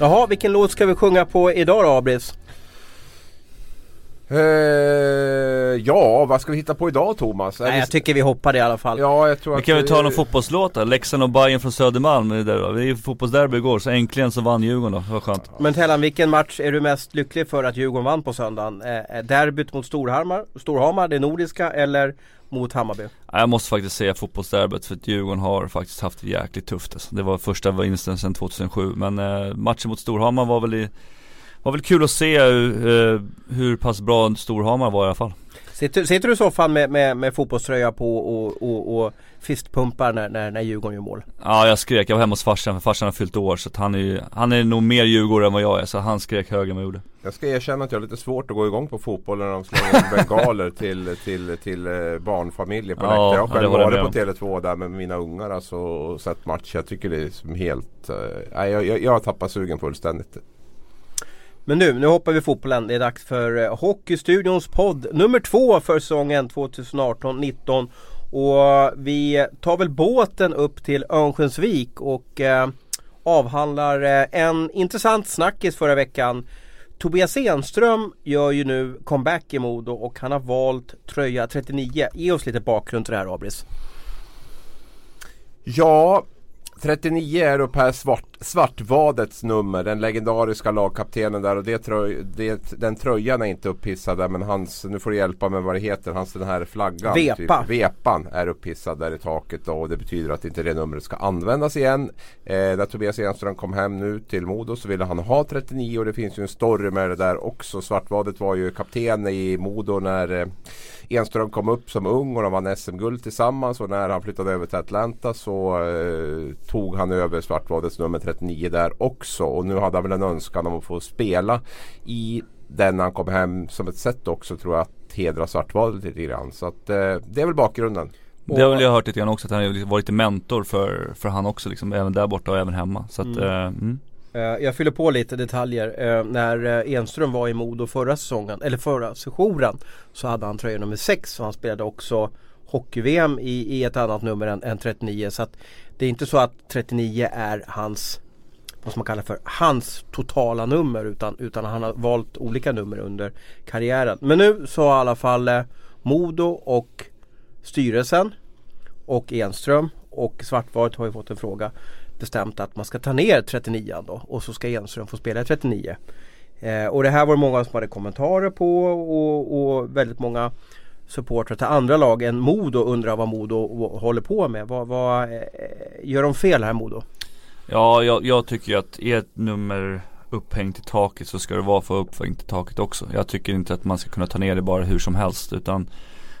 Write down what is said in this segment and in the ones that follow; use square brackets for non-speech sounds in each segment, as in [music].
Jaha, vilken låt ska vi sjunga på idag då Abris? Eh, ja, vad ska vi hitta på idag Thomas? Nej, vi- jag tycker vi hoppar det i alla fall. Ja, jag tror Vi att kan väl ta någon fotbollslåt då? Leksand och Bayern från Södermalm, det där, då. det är ju fotbollsderby igår så äntligen så vann Djurgården då, var skönt Men Tellan, vilken match är du mest lycklig för att Djurgården vann på söndagen? Eh, eh, derbyt mot Storhammar, Storhamar, det nordiska eller mot Hammarby? Ja, Jag måste faktiskt säga fotbollsderbyt för att Djurgården har faktiskt haft det jäkligt tufft alltså. Det var första vinsten sedan 2007 men eh, matchen mot Storhamar var väl i, var väl kul att se eh, hur pass bra Storhamar var i alla fall Sitter, sitter du i soffan med, med, med fotbollströja på och, och, och fistpumpar när, när, när Djurgården gör mål? Ja jag skrek, jag var hemma hos farsan för farsan har fyllt år så att han är ju, han är nog mer Djurgårdare än vad jag är så han skrek högre än vad jag gjorde Jag ska erkänna att jag har lite svårt att gå igång på fotboll när de slänger bengaler till, till, till eh, barnfamiljer på Ja, läktaren. Jag ja, har själv jag varit på Tele2 där med mina ungar alltså, och sett match. Jag tycker det är som helt... nej, jag, jag, jag har tappat sugen fullständigt. Men nu, nu hoppar vi fotbollen. Det är dags för eh, Hockeystudions podd nummer två för säsongen 2018-19. Och eh, vi tar väl båten upp till Örnsköldsvik och eh, avhandlar eh, en intressant snackis förra veckan. Tobias Enström gör ju nu comeback i Modo och han har valt tröja 39. Ge oss lite bakgrund till det här Abris. Ja, 39 är då Per Svart, Svartvadets nummer. Den legendariska lagkaptenen där. Och det tröj, det, den tröjan är inte upphissad där. Men hans, nu får du hjälpa mig vad det heter. Hans den här flaggan. Vepa. Typ, vepan är upphissad där i taket. Då, och det betyder att inte det numret ska användas igen. Eh, när Tobias Enström kom hem nu till Modo så ville han ha 39. Och det finns ju en story med det där också. Svartvadet var ju kapten i Modo när eh, Enström kom upp som ung och de vann SM-guld tillsammans och när han flyttade över till Atlanta så eh, tog han över Svartvadets nummer 39 där också och nu hade han väl en önskan om att få spela i den när han kom hem som ett sätt också tror jag att hedra Svartvadet lite grann. Så att eh, det är väl bakgrunden. Det har väl jag hört lite grann också att han har varit lite mentor för, för han också liksom, även där borta och även hemma så att, Mm. eh, mm. Eh, Jag fyller på lite detaljer. Eh, När eh, Enström var i Modo förra säsongen, eller förra sessionen Så hade han tröja nummer 6 och han spelade också Hockey-VM i, i ett annat nummer än, än 39 så att det är inte så att 39 är hans Vad man kallar för hans totala nummer utan, utan han har valt olika nummer under karriären. Men nu så har i alla fall eh, Modo och styrelsen och Enström och Svartvaret har ju fått en fråga bestämt att man ska ta ner 39 då och så ska Enström få spela i 39. Eh, och det här var det många som hade kommentarer på och, och väldigt många supportrar till andra lag än Modo undrar vad Modo håller på med. Vad, vad eh, gör de fel här Modo? Ja, jag, jag tycker ju att är ett nummer upphängt i taket så ska det vara för upphängt i taket också. Jag tycker inte att man ska kunna ta ner det bara hur som helst utan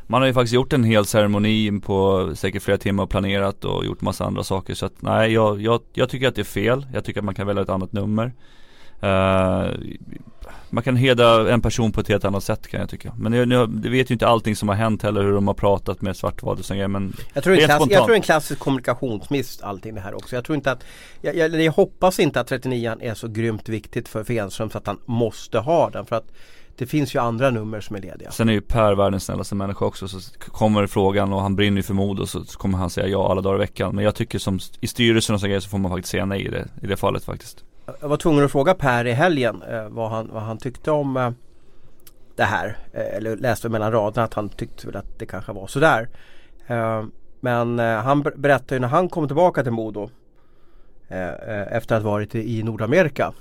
man har ju faktiskt gjort en hel ceremoni på säkert flera timmar och planerat och gjort massa andra saker så att nej jag, jag, jag tycker att det är fel. Jag tycker att man kan välja ett annat nummer. Eh, man kan hedra en person på ett helt annat sätt kan jag tycka. Men jag, jag, vet ju inte allting som har hänt heller hur de har pratat med Svartvad och grejer men Jag tror, det är en klass, jag tror klassisk kommunikationsmiss allting det här också. Jag tror inte att Jag, jag, hoppas inte att 39 är så grymt viktigt för, för Enström så att han måste ha den för att Det finns ju andra nummer som är lediga. Sen är ju Per världens snällaste människa också så kommer frågan och han brinner ju för mod och så, så kommer han säga ja alla dagar i veckan. Men jag tycker som i styrelsen och så grejer så får man faktiskt säga nej i det, i det fallet faktiskt. Jag var tvungen att fråga Per i helgen eh, vad, han, vad han tyckte om eh, det här. Eh, eller läste mellan raderna att han tyckte väl att det kanske var sådär. Eh, men han ber- berättade ju när han kom tillbaka till Modo efter att ha varit i Nordamerika.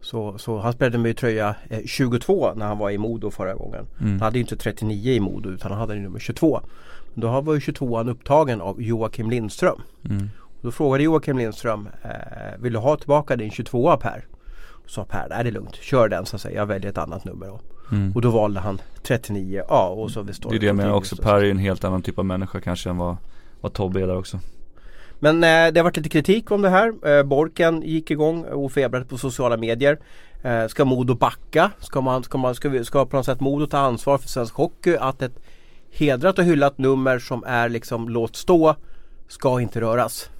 Så, så han spelade med tröja eh, 22 när han var i Modo förra gången. Mm. Han hade ju inte 39 i Modo utan han hade nummer 22. Men då var ju 22an upptagen av Joakim Lindström. Mm. Då frågade Joakim Lindström eh, Vill du ha tillbaka din 22 Per? Och sa Per, nej det är lugnt, kör den så att säga, jag väljer ett annat nummer då. Mm. Och då valde han 39 A och så Det är det jag menar också, Per är en helt annan typ av människa kanske än vad, vad Tobbe är där också. Men eh, det har varit lite kritik om det här. Eh, Borken gick igång och febrade på sociala medier. Eh, ska Modo backa? Ska, man, ska, man, ska, vi, ska på något sätt Modo ta ansvar för svensk hockey? Att ett hedrat och hyllat nummer som är liksom låt stå ska inte röras.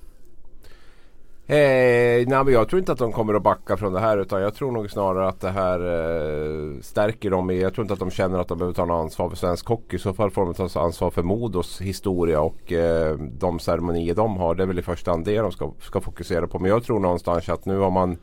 Eh, nej men jag tror inte att de kommer att backa från det här utan jag tror nog snarare att det här eh, stärker dem. Jag tror inte att de känner att de behöver ta något ansvar för svensk hockey. I så fall får de ta ansvar för Modos historia och eh, de ceremonier de har. Det är väl i första hand det de ska, ska fokusera på. Men jag tror någonstans att nu har man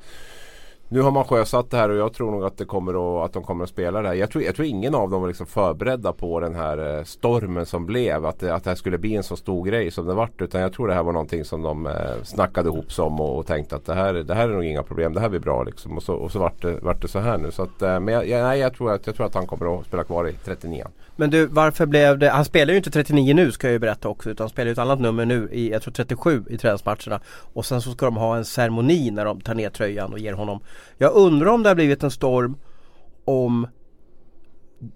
nu har man sjösatt det här och jag tror nog att, det kommer att, att de kommer att spela det här. Jag tror, jag tror ingen av dem var liksom förberedda på den här eh, stormen som blev. Att det, att det här skulle bli en så stor grej som det vart. Utan jag tror det här var någonting som de eh, snackade ihop sig om och, och tänkte att det här, det här är nog inga problem. Det här blir bra liksom. Och så, och så vart, det, vart det så här nu. Så att, eh, men jag, jag, nej, jag, tror att, jag tror att han kommer att spela kvar i 39 men du varför blev det, han spelar ju inte 39 nu ska jag ju berätta också utan spelar ju ett annat nummer nu i, jag tror 37 i träningsmatcherna. Och sen så ska de ha en ceremoni när de tar ner tröjan och ger honom. Jag undrar om det har blivit en storm om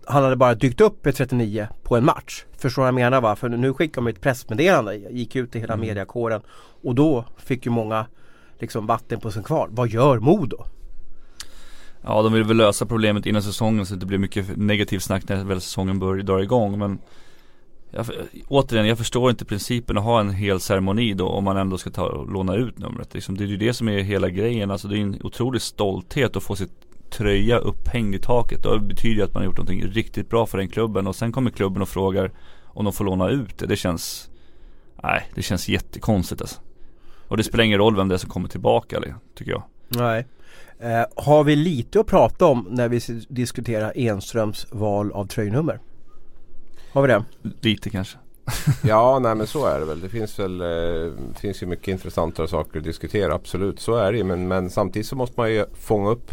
han hade bara dykt upp i 39 på en match. Förstår vad jag menar va? För nu skickade de ett pressmeddelande, gick ut i hela mm. mediakåren och då fick ju många liksom vatten på sin kvar. Vad gör Modo? Ja de vill väl lösa problemet innan säsongen så att det blir mycket negativt snack när väl säsongen börjar dra igång men jag, återigen, jag förstår inte principen att ha en hel ceremoni då om man ändå ska ta och låna ut numret. Liksom, det är ju det som är hela grejen. Alltså det är en otrolig stolthet att få sitt tröja upphängd i taket. Det betyder ju att man har gjort någonting riktigt bra för den klubben och sen kommer klubben och frågar om de får låna ut det. Det känns, nej det känns jättekonstigt alltså. Och det spelar ingen roll vem det är som kommer tillbaka tycker jag. Nej. Eh, har vi lite att prata om när vi diskuterar Enströms val av tröjnummer? Har vi det? Lite kanske. [laughs] ja, nej men så är det väl. Det finns väl eh, finns ju mycket intressantare saker att diskutera. Absolut, så är det ju. Men, men samtidigt så måste man ju fånga upp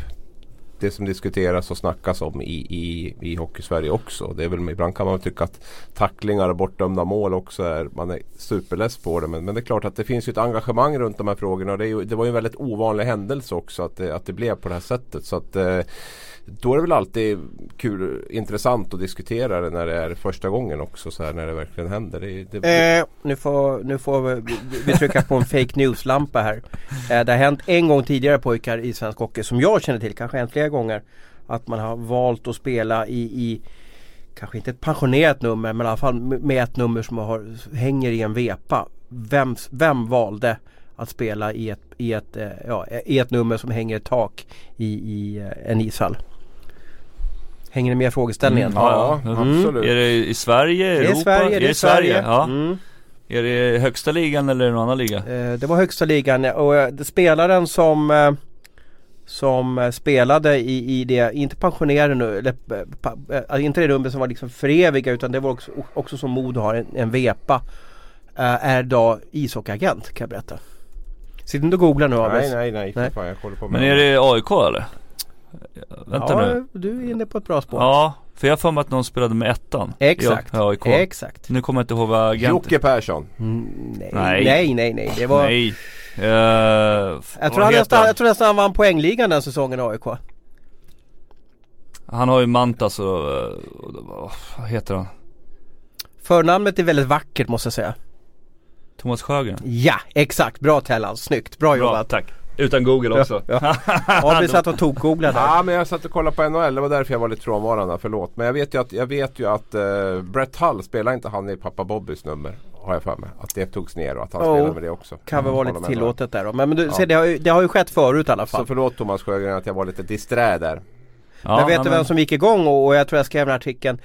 det som diskuteras och snackas om i, i, i Hockeysverige också. Det är väl, ibland kan man tycka att tacklingar och bortdömda mål också är, man är superless på det. Men, men det är klart att det finns ju ett engagemang runt de här frågorna. Och det, är ju, det var ju en väldigt ovanlig händelse också att det, att det blev på det här sättet. Så att eh, då är det väl alltid kul, intressant att diskutera det när det är första gången också så här när det verkligen händer. Det, det... Eh, nu får, nu får vi, vi trycka på en fake news-lampa här. Eh, det har hänt en gång tidigare pojkar i svensk hockey som jag känner till, kanske hänt flera gånger. Att man har valt att spela i, i kanske inte ett pensionerat nummer men i alla fall med ett nummer som har, hänger i en vepa. Vem, vem valde att spela i ett, i, ett, eh, ja, i ett nummer som hänger i tak i, i eh, en ishall? Hänger ni med frågeställningen? Mm, ja, ja mm. absolut. Är det i Sverige, Europa? Det är Sverige, det är, Sverige. Sverige. Ja. Mm. Är det högsta ligan eller någon annan liga? Eh, det var högsta ligan och eh, spelaren som eh, som spelade i, i det, inte pensionerade nu, eller pa, inte det rummet som var liksom för eviga utan det var också, också som Modo har en, en vepa. är idag ishockeyagent kan jag berätta. Sitt inte och googla nu Abis. Nej nej nej, nej. Fan, jag på Men är det AIK eller? Vänta ja, nu. du är inne på ett bra spår. Ja, för jag har för mig att någon spelade med ettan. Exakt. I AIK. Exakt. Nu kommer jag inte ihåg vad agenten Jocke Persson. Mm, nej. nej. nej, nej, nej. Det var... Nej. Uh, jag, tror han nästan, jag tror nästan han vann poängligan den säsongen i AIK. Han har ju Mantas och, och, vad heter han? Förnamnet är väldigt vackert måste jag säga. Thomas Sjögren? Ja, exakt. Bra Tellan, snyggt. Bra, Bra jobbat. tack. Utan Google också. Ja, [laughs] ja. vi satt och tok-googlade. Ja men jag satt och kollade på NHL. Det var därför jag var lite frånvarande. Förlåt. Men jag vet ju att, jag vet ju att uh, Brett Hull spelar inte han i pappa Bobbys nummer. Har jag för mig. Att det togs ner och att han oh, spelar med det också. Kan väl vara lite tillåtet där då. Men, men du, ja. se, det, har ju, det har ju skett förut i alla fall. Så förlåt Thomas Sjögren att jag var lite disträ där. Ja, men vet du vem som gick igång och, och jag tror jag skrev den här artikeln.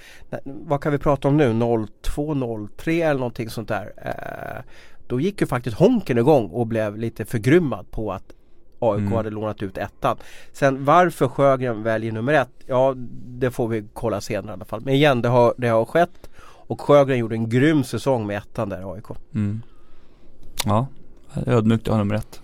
Vad kan vi prata om nu? 02, 03 eller någonting sånt där. Eh, då gick ju faktiskt Honken igång och blev lite förgrymmad på att AIK mm. hade lånat ut ettan. Sen varför Sjögren väljer nummer ett, ja det får vi kolla senare i alla fall. Men igen, det har, det har skett och Sjögren gjorde en grym säsong med ettan där i AIK. Mm. Ja, ödmjukt att ha nummer ett.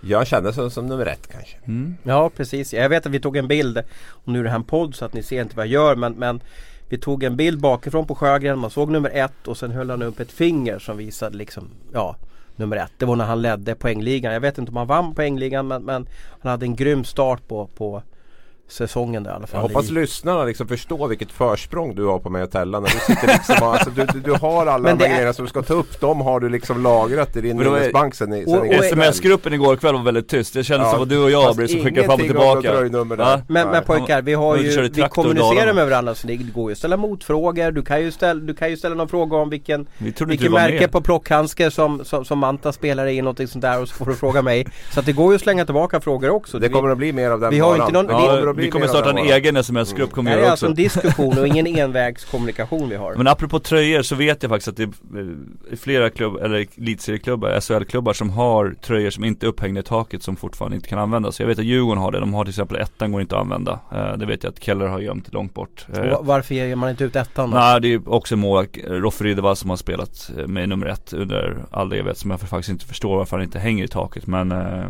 Jag kände som, som nummer ett kanske. Mm. Ja precis. Jag vet att vi tog en bild och nu är det här en podd så att ni ser inte vad jag gör men, men vi tog en bild bakifrån på Sjögren. Man såg nummer ett och sen höll han upp ett finger som visade liksom ja nummer ett. Det var när han ledde poängligan. Jag vet inte om han vann poängligan men, men han hade en grym start på, på säsongen där i alla fall. Jag hoppas i... lyssnarna liksom förstår vilket försprång du har på mig och Tellan. När du, sitter liksom, alltså, du, du, du har alla de grejerna är... som du ska ta upp. De har du liksom lagrat i din minnesbank sen, sen och, och Sms-gruppen igår kväll var väldigt tyst. Det kändes ja. som att du och jag blev som skickade fram och tillbaka. Ja. Men, men pojkar, vi har ju, vi kommunicerar med varandra så det går ju att ställa motfrågor. Du kan ju ställa, du kan ju ställa någon fråga om vilken, vilken märke på plockhandske som, som, som Manta spelar i, någonting sånt där och så får du fråga mig. Så att det går ju att slänga tillbaka frågor också. Det kommer att bli mer av den vi har inte någon, blir vi kommer mer starta en det. egen sms-grupp Det kommer här vi är göra alltså också. en diskussion och ingen envägskommunikation vi har. Men apropå tröjor så vet jag faktiskt att det är flera klubb, eller elitserieklubbar, SHL-klubbar som har tröjor som inte är upphängda i taket som fortfarande inte kan användas. Jag vet att Djurgården har det, de har till exempel ettan går inte att använda. Eh, Det vet jag att Keller har gömt långt bort. Eh, Och Varför ger man inte ut ettan då? Nej det är också målvakt, Roffe Rydevall som har spelat eh, med nummer ett under all evighet som jag faktiskt inte förstår varför han inte hänger i taket men eh,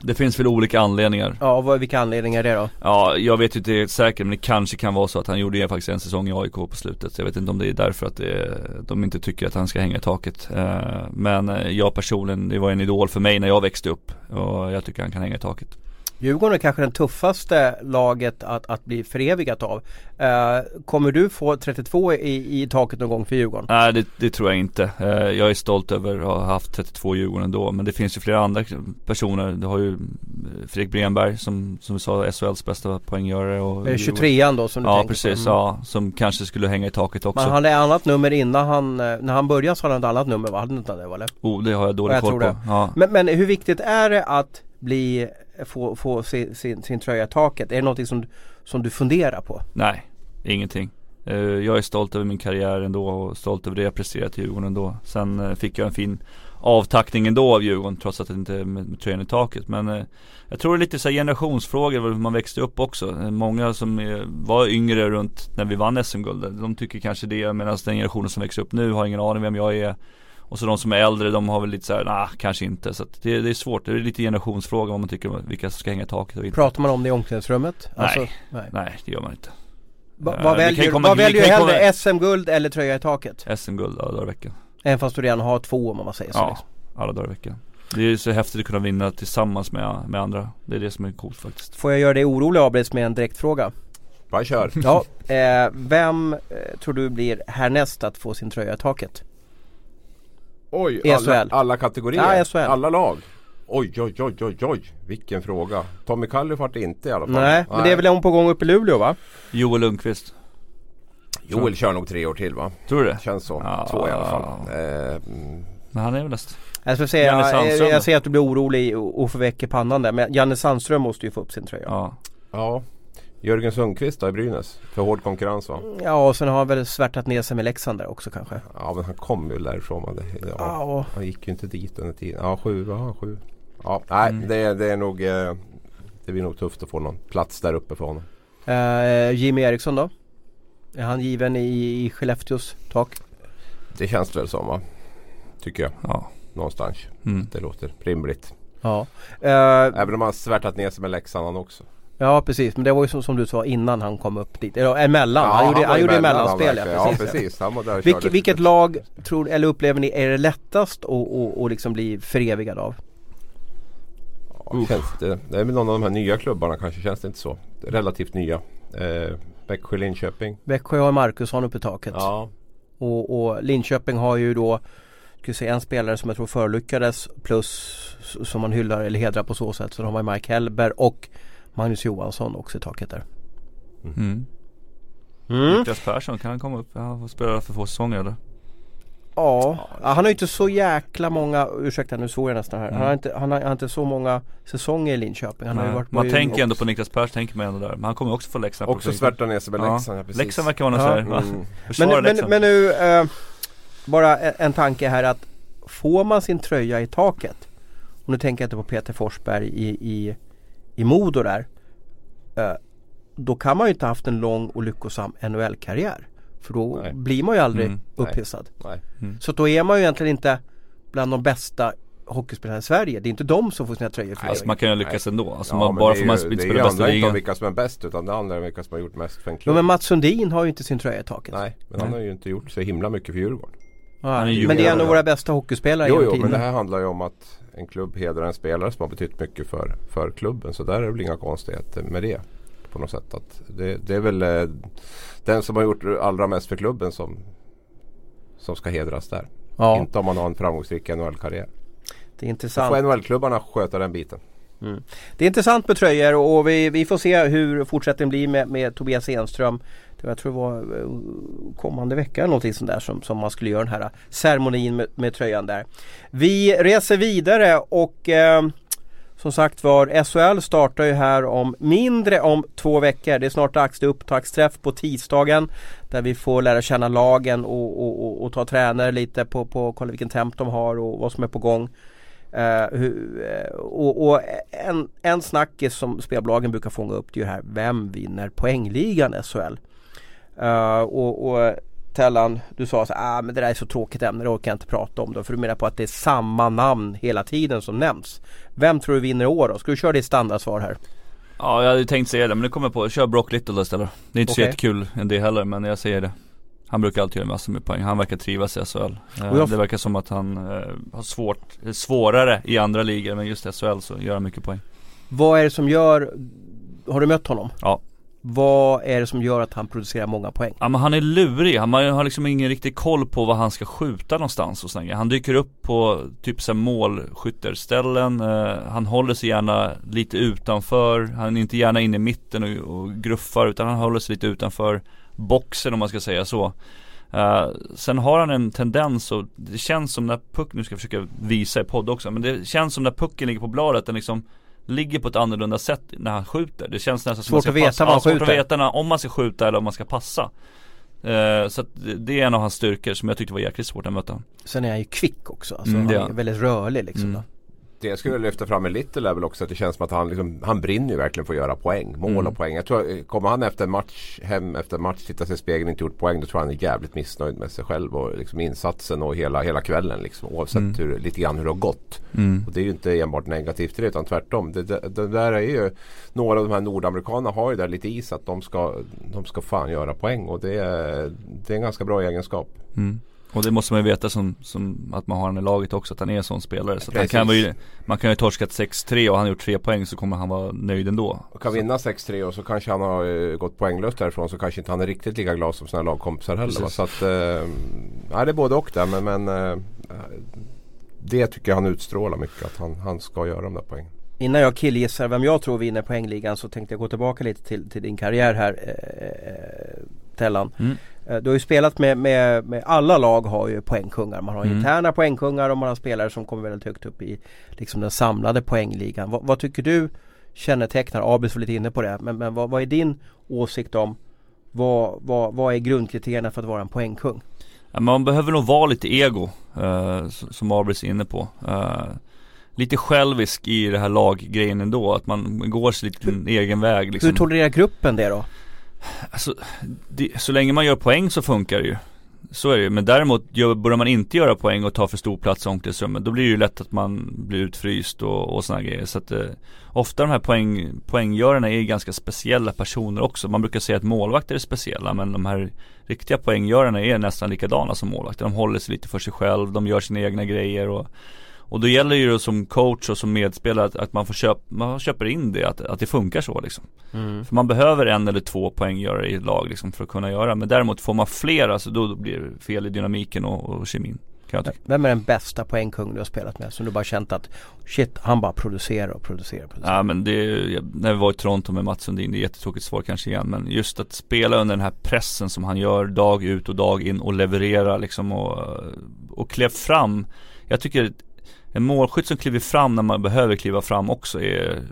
Det finns väl olika anledningar Ja, vad, vilka anledningar är det då? Ja, jag vet ju inte säkert men det kanske kan vara så att han gjorde faktiskt en säsong i AIK på slutet. Så jag vet inte om det är därför att det, de inte tycker att han ska hänga i taket. Eh, Men eh, jag personligen, det var en idol för mig när jag växte upp och jag tycker han kan hänga i taket. Djurgården är kanske den tuffaste laget att, att bli förevigat av. Eh, kommer du få 32 i, i taket någon gång för Djurgården? Nej det, det tror jag inte. Eh, Jag är stolt över att ha haft 32 Djurgården ändå. Men det finns ju flera andra personer. Du har ju eh, Fredrik Bremberg som, som vi sa, SHLs bästa poänggörare. Och Är det 23an då som du Ja tänker precis, på? Mm. ja. Som kanske skulle hänga i taket också. Men han hade annat nummer innan han, när han började så hade han ett annat nummer va? Hade inte det eller? Oh, det har jag dålig koll på. det. Ja. Men, men hur viktigt är det att bli, få, få sin, sin, sin tröja i taket? Är det någonting som, som du funderar på? Nej, ingenting. Eh, jag är stolt över min karriär ändå och stolt över det jag presterat i Djurgården ändå. Sen eh, fick jag en fin avtackning ändå av Djurgården trots att det inte är med, med tröjan i taket. Men eh, jag tror det är lite så här generationsfrågor hur man växte upp också. Eh, många som eh, var yngre runt när vi vann SM-guld, de tycker kanske det medan den generationen som växer upp nu har ingen aning vem jag är. Och så de som är äldre de har väl lite såhär, nah kanske inte. Så att det, det är svårt, det är lite generationsfråga vad man tycker vilka som ska hänga i taket och inte. Pratar man om det i omklädningsrummet? Alltså, Nej. nej. Nej det gör man inte. Va, Eh, vad väljer, komma- vad väljer du hellre? komma- SM-guld eller tröja i taket? SM-guld alla dagar i veckan. Även fast du redan har två om man säger så. Ja, liksom. alla dagar i veckan. Det är ju så häftigt att kunna vinna tillsammans med, med andra. Det är det som är coolt faktiskt. Får jag göra dig orolig Abris med en direktfråga? Bara kör. Ja, eh, vem eh, tror du blir härnäst att få sin tröja i taket? Oj, SHL. alla, alla kategorier? Ja, SHL. Alla lag? Oj, oj, oj, oj, oj. Vilken fråga. Tommy Kallifart inte i alla fall. Nej, men det är väl hon på gång uppe i Luleå va? Joel Lundqvist. Joel kör nog tre år till va? Tror du det? Känns så. Ja. Två i alla fall. Eh, Men han är väl näst. Jag, ska säga, Janne jag, jag ser att du blir orolig och, i pannan där. Men Janne Sandström måste ju få upp sin tröja. Ja, Ja. Ja. Jörgen Sundqvist då i Brynäs. För hård konkurrens va? och sen har han väl svärtat ner sig med Leksand där också kanske. Ja men han kom ju därifrån. Ja, Ja, han gick ju inte dit under tiden. Ja sju, ja sju. Ja nej Mm. det, det är nog eh, Det blir nog tufft att få någon plats där uppe för honom. eh, Jimmy Eriksson då? Är han given i, i Skellefteås tak? Det känns väl som va? Tycker jag. Ja. Någonstans. Mm. Det låter rimligt. Ja. Eh, Även om han har svärtat ner sig med Leksand också. Ja precis, men det var ju som, som du sa innan han kom upp dit. Eller emellan, Ja, han gjorde, var han gjorde emellan, mellanspel han ja, precis. Ja precis. Han var där Vilket, lag tror, eller upplever ni är det lättast att och, och liksom bli förevigad av? Ja, känns det, det är väl någon av de här nya klubbarna kanske. Känns det inte så. Relativt nya. Eh, Växjö, Linköping. Växjö har Marcusson uppe i taket. Ja. Och, och Linköping har ju då vi säga, en spelare som jag tror förolyckades plus som man hyllar eller hedrar på så sätt. Så de har Mike Hellberg och Magnus Johansson också i taket där. Mm. Mm. Niklas Persson, kan han komma upp? Ja, får spela för få säsonger eller? Ja, Ja, han har ju inte så jäkla många, ursäkta nu såg jag nästan här. Han, har inte, han, har, han har inte så många säsonger i Linköping. Han har ju varit Man tänker ändå på Niklas Persson, tänker man ändå där. Men han kommer också få Leksand. Också svärta ner sig med Ja. Leksand. Ja, precis. Leksand verkar vara någon Ja. Mm. [laughs] men, men, men nu, eh, bara en, en tanke här att får man sin tröja i taket och nu tänker jag inte på Peter Forsberg i, i, i Modo där. Eh, då kan man ju inte haft en lång och lyckosam NHL-karriär. För då Nej. blir man ju aldrig Mm, nej. upphissad. Nej. Så då är man ju egentligen inte bland de bästa hockeyspelarna i Sverige. Det är inte de som får sina tröjor för Alltså, man kan ju lyckas ändå. Alltså, Ja, man, bara det för man Det spelar bästa handlar inte om ligan. vilka som är bäst utan det handlar om vilka som har gjort mest för en Ja, klubb. men Mats Sundin har ju inte sin tröja i taket. Nej, men han Nej. har ju inte gjort så himla mycket för Djurgården. Ja, Han men det är en av våra bästa hockeyspelare Jo, jo, men det här handlar ju om att en klubb hedrar en spelare som har betytt mycket för, för klubben. Så där är det väl inga konstigheter med det. På något sätt. Att det, det är väl eh, den som har gjort allra mest för klubben som, som ska hedras där. Ja, Inte om man har en framgångsrik NHL-karriär. det är intressant. får NHL-klubbarna sköta den biten. Det är intressant med tröjor och vi, vi får se hur fortsättningen blir med, med Tobias Enström. Jag tror det var eh, kommande vecka eller någonting sånt där som, som man skulle göra den här ceremonin med, med tröjan där. Vi reser vidare och eh, som sagt var, SHL startar ju här om mindre om två veckor. Det är snart dags. Det är upptaktsträff på tisdagen. Där vi får lära känna lagen och, och, och, och ta tränare lite på, på kolla vilken temp de har och vad som är på gång. Eh, uh, hur, uh, eh, och, och, en, en snackis som spelbolagen brukar fånga upp det är ju här, vem vinner poängligan SHL? Uh, och, och Tellan, du sa så ah, men det där är så tråkigt ämne, det orkar jag inte prata om då. För du menar på att det är samma namn hela tiden som nämns. Vem tror du vinner i år då? Ska du köra ditt standardsvar här? Ja jag hade tänkt säga det men nu kommer jag på, kör Brock Little istället. Det är inte okay. så jättekul än det heller men jag säger det. Han brukar alltid göra massor med poäng. Han verkar trivas i SHL. Eh, det verkar som att han eh, har svårt, svårare i andra ligor men just SHL så gör han mycket poäng. Vad är det som gör, har du mött honom? Ja. Vad är det som gör att han producerar många poäng? Ja men han är lurig, han har liksom ingen riktig koll på vad han ska skjuta någonstans och sådär. Han dyker upp på typ såhär målskytterställen, eh, han håller sig gärna lite utanför, han är inte gärna inne i mitten och, och gruffar utan han håller sig lite utanför boxen om man ska säga så. Uh, sen har han en tendens och det känns som när pucken, nu ska jag försöka visa i podd också, men det känns som när pucken ligger på bladet, den liksom ligger på ett annorlunda sätt när han skjuter. Det känns nästan som svårt att veta passa. vad han skjuter. Svårt att veta när, om man ska skjuta eller om man ska passa. Uh, så att det är en av hans styrkor som jag tyckte var jäkligt svårt att möta. Sen är han ju kvick också, alltså mm, han är väldigt rörlig liksom. Mm det jag skulle lyfta fram med Little är väl också att det känns som att han, liksom, han brinner ju verkligen för att göra poäng. Mål mm. och poäng. Jag tror, kommer han efter match hem efter match, titta sig i spegeln och inte gjort poäng. Då tror jag han är jävligt missnöjd med sig själv och liksom insatsen och hela, hela kvällen. Liksom, oavsett mm. hur, lite grann hur det har gått. Mm. Och det är ju inte enbart negativt det utan tvärtom. Det, det, det, där är ju Några av de här nordamerikanerna har ju där lite is att de ska, de ska fan göra poäng. Och det är, det är en ganska bra egenskap. Mm. Och det måste man ju veta som, som att man har han i laget också, att han är en sån spelare. Så han kan ju, man kan ju torskat 6-3 och han har gjort 3 poäng så kommer han vara nöjd ändå. Och kan så. vinna 6-3 och så kanske han har uh, gått poänglöst därifrån så kanske inte han är riktigt lika glad som sina lagkompisar heller. Va? Så att, uh, ja, det är både och där men, men uh, det tycker jag han utstrålar mycket att han, han ska göra de där poängen. Innan jag killgissar vem jag tror vinner poängligan så tänkte jag gå tillbaka lite till, till din karriär här eh, Tellan. Mm. Eh, du har ju spelat med, med, med, alla lag har ju poängkungar. Man har mm. interna poängkungar och man har spelare som kommer väldigt högt upp i liksom den samlade poängligan. Vad, vad tycker du kännetecknar, Abis var lite inne på det, men, men vad, vad är din åsikt om vad, vad, vad är grundkriterierna för att vara en poängkung? Man behöver nog vara lite ego, eh, som Abis är inne på. Eh, lite självisk i det här laggrejen ändå, att man går sin liten egen väg liksom. Hur tolererar gruppen det då? Alltså, det, så länge man gör poäng så funkar det ju. Så är det ju. Men däremot gör, börjar man inte göra poäng och ta för stor plats i omklädningsrummet då blir det ju lätt att man blir utfryst och, och sådana grejer. Så att eh, ofta de här poäng, poänggörarna är ganska speciella personer också. Man brukar säga att målvakter är speciella men de här riktiga poänggörarna är nästan likadana som målvakter. De håller sig lite för sig själv, de gör sina egna grejer och och då gäller ju som coach och som medspelare att, att man får köpa, man köper in det, att, att det funkar så liksom. Mm. För man behöver en eller två poänggörare i ett lag liksom för att kunna göra. Men däremot får man flera så då, blir det fel i dynamiken och, och kemin. Vem är den bästa poängkung du har spelat med? Som du bara känt att shit, han bara producerar och producerar. och producerar. Ja men det, när vi var i Toronto med Mats Sundin, det är jättetråkigt svar kanske igen. Men just att spela under den här pressen som han gör dag ut och dag in och leverera liksom och, och klev fram. Jag tycker en målskytt som kliver fram när man behöver kliva fram också är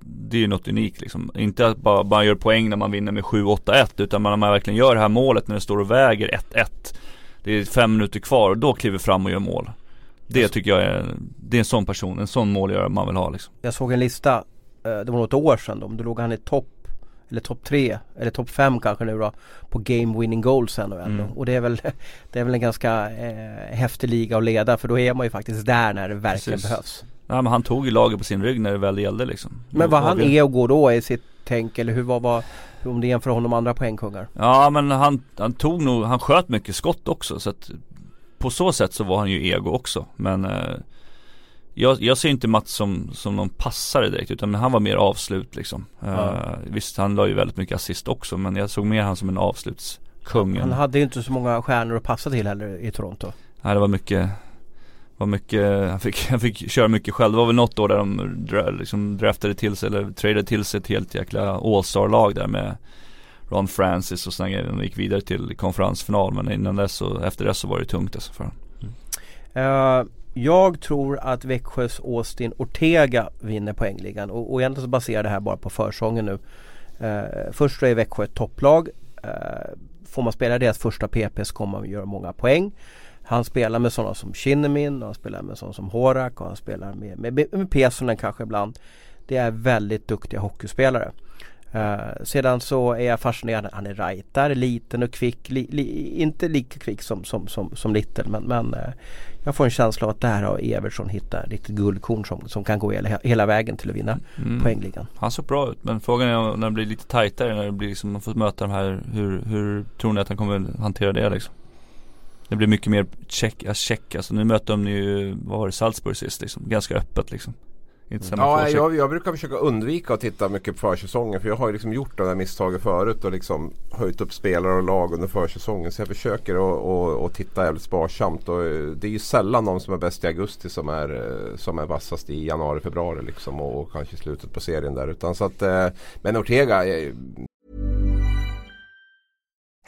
det är ju något unikt liksom. Inte att bara, bara gör poäng när man vinner med 7-8-1 utan när man verkligen gör det här målet när det står och väger 1-1. Det är fem minuter kvar och då kliver fram och gör mål. Det tycker jag är, det är en sån person, en sån målgörare man vill ha liksom. Jag såg en lista, eh, det var något år sedan då, då låg han i topp eller topp tre eller topp fem kanske nu då på game winning goals NHL mm. Och det är väl [laughs] Det är väl en ganska eh, häftig liga att leda för då är man ju faktiskt där när det verkligen Precis. behövs Ja men han tog ju laget på sin rygg när det väl gällde liksom Men vad han är och går då i sitt tänk eller hur var, var om det jämför honom med andra poängkungar? Ja men han, han tog nog, han sköt mycket skott också så att På så sätt så var han ju ego också men eh, jag, jag ser inte Mats som, som någon passare direkt utan han var mer avslut liksom. Ja. Uh, visst han la ju väldigt mycket assist också men jag såg mer han som en avslutskung. Han hade ju inte så många stjärnor att passa till heller i Toronto. Nej det var mycket var mycket, han fick, han fick köra mycket själv. Det var väl något år där de dra, liksom draftade till sig eller tradade till sig ett helt jäkla All-star-lag där med Ron Francis och sådana grejer. De gick vidare till konferensfinal men innan dess och efter det så var det tungt alltså för honom. Mm. Uh, jag tror att Växjös Austin Ortega vinner poängligan och, och egentligen så baserar det här bara på försången nu. Eh, först är Växjö ett topplag. Eh, får man spela deras första PP så kommer man göra många poäng. Han spelar med sådana som Kinnemin, han spelar med sådana som Horak och han spelar med, med, med Pesonen kanske ibland. Det är väldigt duktiga hockeyspelare. Uh, sedan så är jag fascinerad. Han är rightare, liten och kvick. Li, li, inte lika kvick som, som, som, som Little men, men uh, jag får en känsla av att där har Evertsson hittat riktigt guldkorn som, som kan gå hela, hela vägen till att vinna mm. poängligan. Han såg bra ut men frågan är när det blir lite tajtare, när det blir liksom, man får möta de här, hur, hur tror ni att han kommer hantera det liksom? Det blir mycket mer check, check alltså nu möter de ju, vad var det, Salzburg sist liksom, ganska öppet liksom inte samma ja, jag, jag, brukar försöka undvika att titta mycket på försäsongen. För jag har ju liksom gjort de där misstagen förut och liksom höjt upp spelare och lag under försäsongen. Så jag försöker att titta jävligt sparsamt. Och eh, det är ju sällan någon som är bäst i augusti som är, eh, som är vassast i januari, februari liksom. Och, och kanske slutet på serien där. Utan så att, eh, men Ortega,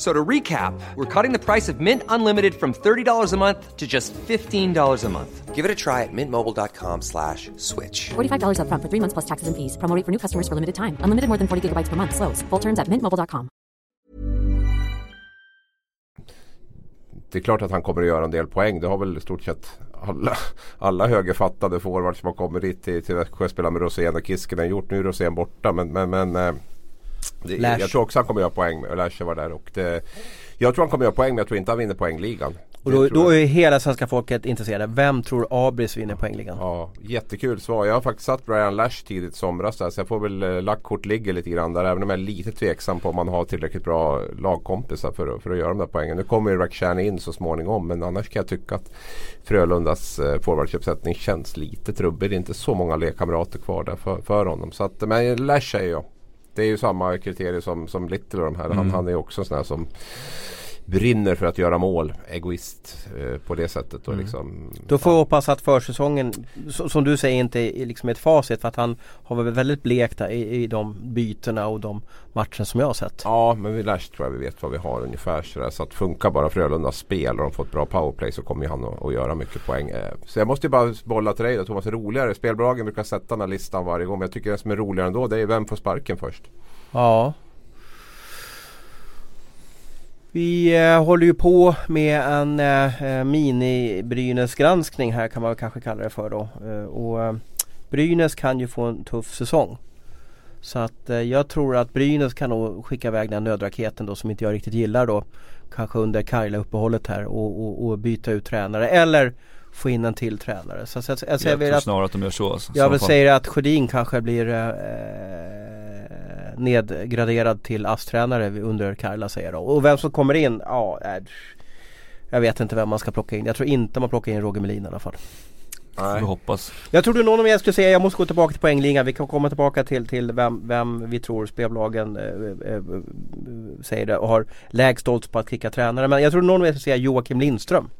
So to recap, we're cutting the price of Mint Unlimited from $30 a month to just $15 a month. Give it a try at mintmobile.com slash switch. $45 up front for three months plus taxes and fees. Promoting for new customers for limited time. Unlimited more than 40 gigabytes per month. Slows. Full terms at mintmobile.com. Det är klart att han kommer att göra en del poäng. Det har väl i stort sett alla, alla högerfattade forwards som har kommit dit till, till Växjö spelar med Rosén och Kiskinen gjort. Nu är Rosén borta men, men, men eh, det, jag tror också han kommer göra poäng. Lash var där och det, jag tror han kommer göra poäng men jag tror inte han vinner poängligan. Och då, då är hela svenska folket intresserade. Vem tror Abris vinner poängligan? Ja, jättekul svar. Jag har faktiskt satt Brian Lash tidigt somras där, så jag får väl eh, lagt ligger lite grann där. Även om jag är lite tveksam på om man har tillräckligt bra lagkompisar för, för att göra de där poängen. Nu kommer ju Rakhshani in så småningom men annars kan jag tycka att Frölundas eh, forwardsuppsättning känns lite trubbig. Det är inte så många lekkamrater kvar där för, för honom. Så att, men Lash säger jag. Det är ju samma kriterier som, som Little och de här. Mm. Han, han är också en sån här som brinner för att göra mål. Egoist eh, på det sättet. Och mm. liksom, Då får vi hoppas att försäsongen som du säger inte är liksom ett facit för att han har varit väldigt blekt i, i de bytena och de matcher som jag har sett. Ja men vi Lash tror jag vi vet vad vi har ungefär sådär. Så att funkar bara Frölundas spel och de får ett bra powerplay så kommer han att, att göra mycket poäng. Eh, så jag måste ju bara bolla till dig då Thomas. Roligare. Spelbolagen brukar sätta den här listan varje gång. Men jag tycker det som är roligare ändå det är vem får sparken först. Ja vi eh, håller ju på med en eh, eh mini-Brynäs-granskning här kan man kanske kalla det för då. Eh, och eh, Brynäs kan ju få en tuff säsong. Så att eh, jag tror att Brynäs kan nog skicka iväg den nödraketen då som inte jag riktigt gillar då. Kanske under Karla-uppehållet här och, och, och, byta ut tränare eller få in en till tränare. Så, så, så, jag, jag, jag tror snarare att de gör så. Alltså, jag vill säga att Sjödin kanske blir nedgraderad till ASS-tränare under Karla säger de. Och vem som kommer in, ja, äh, jag vet inte vem man ska plocka in. Jag tror inte man plockar in Roger Melin i alla fall. Nej. hoppas. Jag trodde någon av er skulle säga, jag måste gå tillbaka till poängligan. Vi kan komma tillbaka till, till vem, vem vi tror spelbolagen äh, äh, säger det och har lägst odds på att kicka tränare. Men jag trodde någon av er skulle säga Joakim Lindström.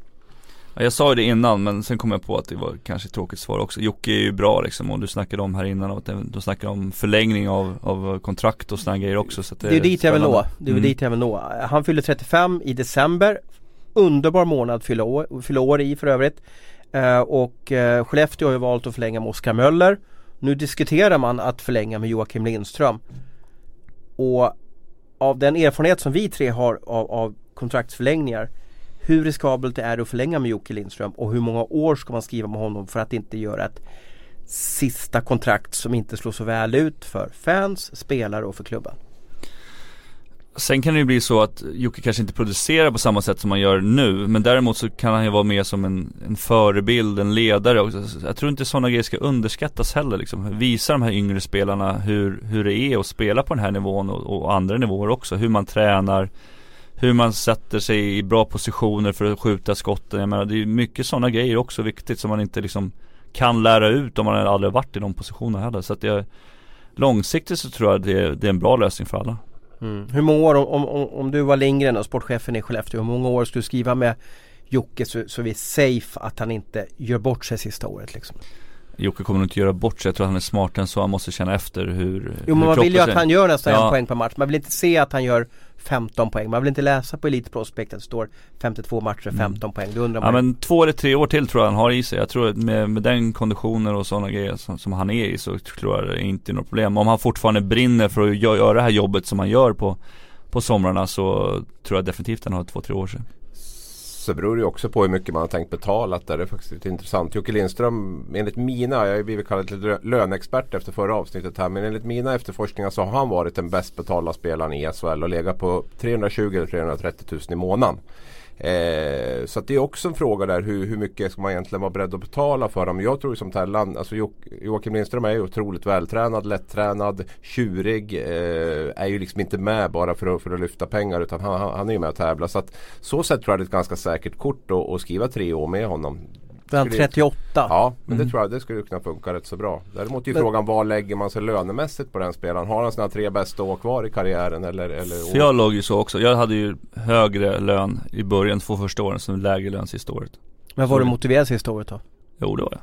Jag sa ju det innan men sen kom jag på att det var kanske ett tråkigt svar också. Jocke är ju bra liksom och du snackade om här innan att de snackade om förlängning av, av kontrakt och sådana grejer också. Så det, det är dit jag vill nå. Det är mm. dit jag vill nå. Han fyller 35 i december. Underbar månad fylla år, fylla år i för övrigt. Uh, och uh, Skellefteå har ju valt att förlänga med Oskar Möller. Nu diskuterar man att förlänga med Joakim Lindström. Och av den erfarenhet som vi tre har av, av kontraktsförlängningar hur riskabelt det är att förlänga med Jocke Lindström och hur många år ska man skriva med honom för att inte göra ett sista kontrakt som inte slår så väl ut för fans, spelare och för klubben. Sen kan det ju bli så att Jocke kanske inte producerar på samma sätt som han gör nu Men däremot så kan han ju vara med som en, en förebild, en ledare också. Jag tror inte sådana grejer ska underskattas heller liksom. Visa de här yngre spelarna hur, hur det är att spela på den här nivån och, och andra nivåer också. Hur man tränar hur man sätter sig i bra positioner för att skjuta skotten. Jag menar det är mycket sådana grejer också viktigt som man inte liksom kan lära ut om man aldrig varit i de positionerna heller. Så att jag, långsiktigt så tror jag det, det är en bra lösning för alla. Mm. Hur många år, om, om, om du var Lindgren och sportchefen i Skellefteå, hur många år skulle du skriva med Jocke så, så vi är safe att han inte gör bort sig sista året liksom. Jocke kommer nog inte göra bort sig, jag tror att han är smartare än så, han måste känna efter hur Jo men hur man vill ju att han gör nästan Ja. en poäng per match. Man vill inte se att han gör 15 poäng. Man vill inte läsa på Elite Prospect att det står 52 matcher, 15 poäng. Då undrar Mm. Ja man men två eller tre år till tror jag han har i sig. Jag tror att med, med den konditionen och sådana grejer som, som han är i så tror jag det är inte är något problem. Om han fortfarande brinner för att gö- göra det här jobbet som han gör på, på somrarna så tror jag definitivt han har två, tre år sedan. Så beror det ju också på hur mycket man har tänkt betala. Det är faktiskt lite intressant. Jocke Lindström, enligt mina, jag har ju blivit kallad till löneexpert efter förra avsnittet här. Men enligt mina efterforskningar så har han varit den bäst betalda spelaren i SHL och legat på 320 eller 330 000 i månaden. Eh, så att det är också en fråga där hur, hur mycket ska man egentligen vara beredd att betala för dem. Jag tror som Tellan, alltså Jo- Joakim Lindström är ju otroligt vältränad, lättränad, tjurig. Eh, är ju liksom inte med bara för att, för att lyfta pengar utan han, han han är ju med och tävlar. Så att så sett tror jag det är ett ganska säkert kort att skriva tre år med honom. Skulle- 38? Ja, men det tror jag det skulle kunna funka rätt så bra. Däremot är ju Men- frågan vad lägger man sig lönemässigt på den spelaren? Har han sina tre bästa år kvar i karriären eller? eller För jag låg ju så också. Jag hade ju högre lön i början, två första åren, som lägre lön sista året. Men var du Så- motiverad sista året då? Jo det var jag.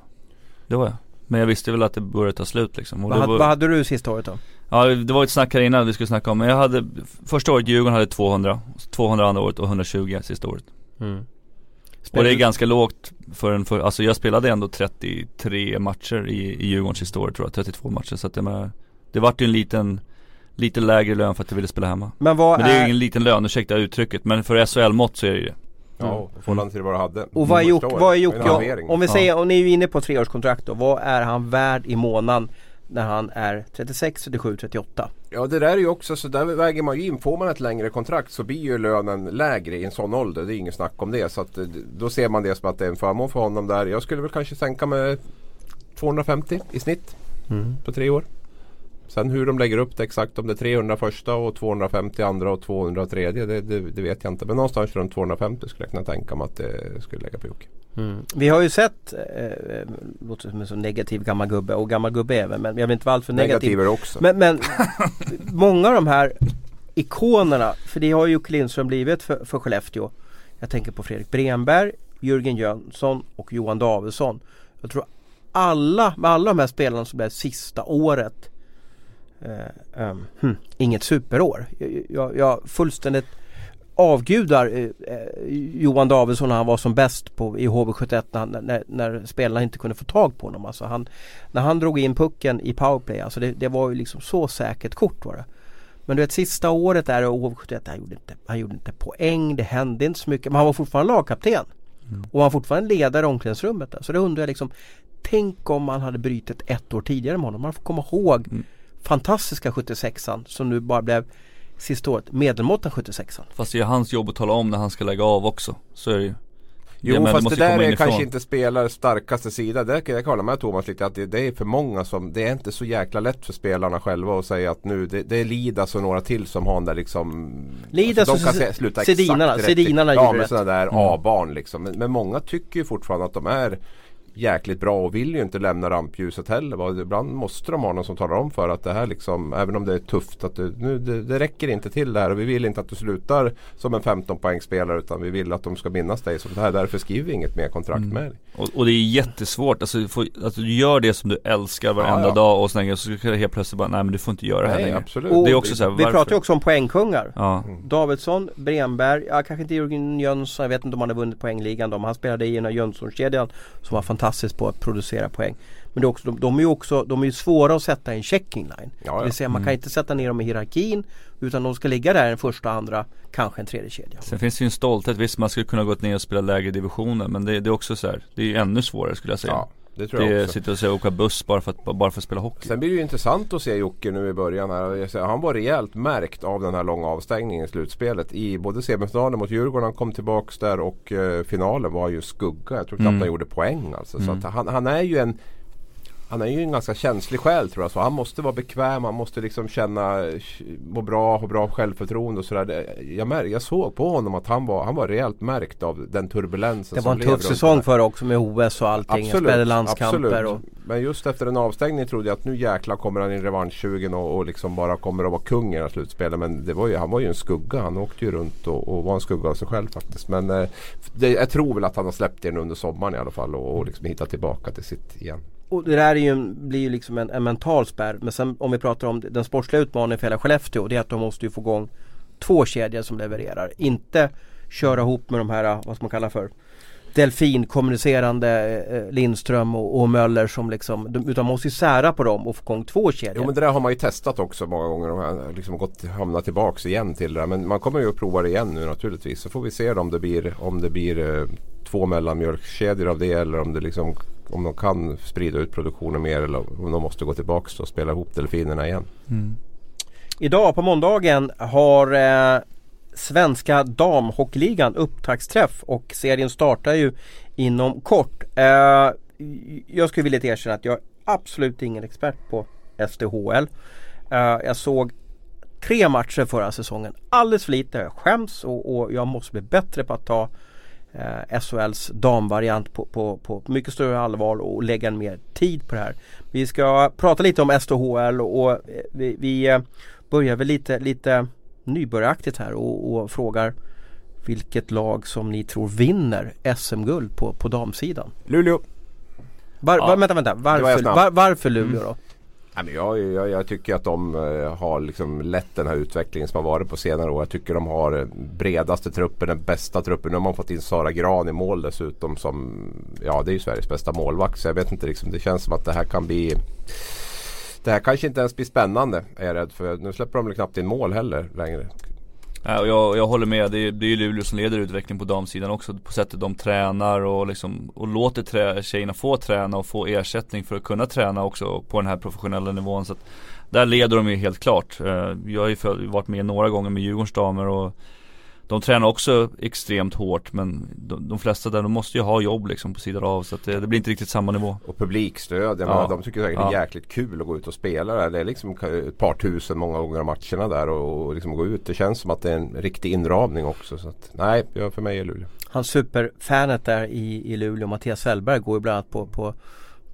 Det var jag. Men jag visste väl att det började ta slut liksom. Vad, var, vad hade du sista året då? Ja det var ett snack här innan vi skulle snacka om, men jag hade Första året Djurgården hade 200, 200 andra året och 120 sista året Och det är ganska lågt för en, för, alltså jag spelade ändå 33 matcher i, i Djurgården sista året tror jag, 32 matcher. Så att det, med, det vart ju en liten Lite lägre lön för att jag ville spela hemma. Men vad Men det är ju ingen liten lön, ursäkta uttrycket, men för SHL-mått så är det ju det Ja, i förhållande till vad du hade. och vad är Jocke, vad är om vi Ja. säger, och ni är ju inne på treårskontrakt då, vad är han värd i månaden när han är 36, 37, 38? Ja det där är ju också så där väger man ju in. Får man ett längre kontrakt så blir ju lönen lägre i en sån ålder. Det är inget snack om det. Så att, eh, då ser man det som att det är en förmån för honom där. Jag skulle väl kanske sänka med 250 i snitt på tre år. Sen hur de lägger upp det exakt om det är 300 första och 250 andra och 200 tredje det, det, det vet jag inte. Men någonstans runt 250 skulle jag kunna tänka mig att det skulle lägga på Jocke. Vi har ju sett, eh, eh, låter som en så negativ gammal gubbe och gammal gubbe även men jag vill inte vara alltför negativ. Negativer också. Men, men [laughs] många av de här ikonerna, för det har ju Jocke Lindström blivit för, för Skellefteå. Jag tänker på Fredrik Bremberg, Jörgen Jönsson och Johan Davidsson. Jag tror alla, med alla de här spelarna som blev sista året eh, ehm, hm, inget superår. Jag, jag, jag fullständigt avgudar eh, eh, Johan Davidsson när han var som bäst på, i HV71 när, han- när, när spelarna inte kunde få tag på honom. Alltså han, när han drog in pucken i powerplay, alltså det, det var ju liksom så säkert kort var det. Men du vet sista året där i HV71, han gjorde, inte, han gjorde inte poäng, det hände inte så mycket. Men han var fortfarande lagkapten. Och han var fortfarande ledare i omklädningsrummet. Där. Så det undrar jag liksom, tänk om man hade brytit ett år tidigare med honom. Man får komma ihåg fantastiska 76an som nu bara blev sista året medelmåttan 76an. Fast det är hans jobb att tala om när han ska lägga av också, så är det ju Jo Ja, men fast det där är kanske inte spelare starkaste sida. Det kan jag hålla med Thomas lite att det, det är för många som Det är inte så jäkla lätt för spelarna själva att säga att nu Det, det är Lidas och några till som har den där liksom Lidas de och kan sluta Sedinarna. Sedinarna Ja men sådana där A-barn liksom. Men, men många tycker ju fortfarande att de är jäkligt bra och vill ju inte lämna rampljuset heller. va. Ibland måste de ha någon som talar om för att det här liksom, även om det är tufft, att det, nu, det, det räcker inte till det här och vi vill inte att du slutar som en 15 poängspelare utan vi vill att de ska minnas dig som det här. Därför skriver vi inget mer kontrakt med dig. Och, och det är jättesvårt, alltså, du får, alltså du gör det som du älskar varenda Ja, ja. dag och sen så ska det helt plötsligt bara, nej men du får inte göra det här Nej längre absolut. Och Det är också så här, Vi varför? pratar ju också om poängkungar. Ja, Davidsson, Bremberg, ja, kanske inte Jörgen Jönsson, jag vet inte om han har vunnit poängligan då, men han spelade i den här Jönssonkedjan som var fantastisk på att producera poäng. Men det är också, de, de är ju också, de är ju svåra att sätta i en checking line. Ja, Det ja. vill säga man kan inte sätta ner dem i hierarkin utan de ska ligga där en första, andra, kanske en tredje kedja. Sen finns det ju en stolthet, visst man skulle kunna gått ner och spela lägre divisioner men det, det är också så här, det är ju ännu svårare skulle jag säga Ja, det tror Det jag också. sitta och säga åka buss bara för att, bara för att spela hockey Sen blir det ju intressant att se Jocke nu i början här. Säger, Han var rejält märkt av den här långa avstängningen i slutspelet. I både semifinalen mot Djurgården, han kom tillbaks där och eh, finalen var ju skugga. Jag tror knappt Mm. han gjorde poäng alltså. Så att han, han är ju en han är ju en ganska känslig själ tror jag. Så han måste vara bekväm, han måste liksom känna, må bra, ha bra självförtroende och sådär. Jag, jag såg på honom att han var, han var rejält märkt av den turbulensen Det var en tuff säsong för också med OS och allting. Absolut, spelade landskamper. Och... Men just efter en avstängning trodde jag att nu jäklar kommer han in revanschsugen och, och liksom bara kommer att vara kung i slutspelet. Men det var ju, han var ju en skugga. Han åkte ju runt och, och var en skugga av sig själv faktiskt. Men eh, det, jag tror väl att han har släppt den under sommaren i alla fall och, och liksom hittat tillbaka till sitt igen och det där är ju, blir ju liksom en, en, mental spärr. Men sen om vi pratar om den sportsliga utmaningen för hela Skellefteå. Det är att de måste ju få igång två kedjor som levererar. Inte köra ihop med de här, vad ska man kalla för delfinkommunicerande eh, Lindström och, och, Möller som liksom, de, utan man måste ju sära på dem och få igång två kedjor. Jo men det där har man ju testat också många gånger och har liksom gått, hamnat tillbaks igen till det Men man kommer ju att prova det igen nu naturligtvis. Så får vi se om det blir, om det blir eh, två mellanmjölkskedjor av det eller om det liksom om de kan sprida ut produktionen mer eller om de måste gå tillbaka och spela ihop delfinerna igen. Mm. Idag på måndagen har eh, Svenska damhockeyligan upptaktsträff och serien startar ju inom kort. Eh, jag skulle vilja erkänna att jag är absolut ingen expert på SDHL. Eh, jag såg tre matcher förra säsongen. Alldeles för lite. Jag skäms och, och jag måste bli bättre på att ta eh, SHLs damvariant på, på, på mycket större allvar och lägga mer tid på det här. Vi ska prata lite om SDHL och, och vi, vi eh, börjar väl lite, lite nybörjaraktigt här och, och, frågar vilket lag som ni tror vinner SM-guld på, på damsidan? Luleå. Var, ja, var, vänta, vänta. Varför, var, varför Luleå då? Mm. Jag, jag, jag, tycker att de eh, har liksom lett den här utvecklingen som har varit på senare år. Jag tycker de har bredaste truppen, den bästa truppen. Nu har man fått in Sara Gran i mål dessutom som Ja det är ju Sveriges bästa målvakt. Så jag vet inte liksom, det känns som att det här kan bli det här kanske inte ens blir spännande är jag rädd för. Nu släpper de väl knappt in mål heller längre. Jag, jag håller med, det är, det är ju Luleå som leder utvecklingen på damsidan också på sättet de tränar och liksom och låter trä, tjejerna få träna och få ersättning för att kunna träna också på den här professionella nivån. Så att där leder de ju helt klart. Eh, jag har ju varit med några gånger med Djurgårdens damer och de tränar också extremt hårt men de, de flesta där de måste ju ha jobb liksom på sidan av så att det, det blir inte riktigt samma nivå. Och publikstöd, jag ja. de tycker säkert ja. det är jäkligt kul att gå ut och spela där. Det är liksom ett par tusen många gånger av matcherna där och, och liksom gå ut. Det känns som att det är en riktig inramning också. Så att, nej, för mig är Luleå. Han superfanet där i, i Luleå, Mattias Sellberg, går ju bland annat på, på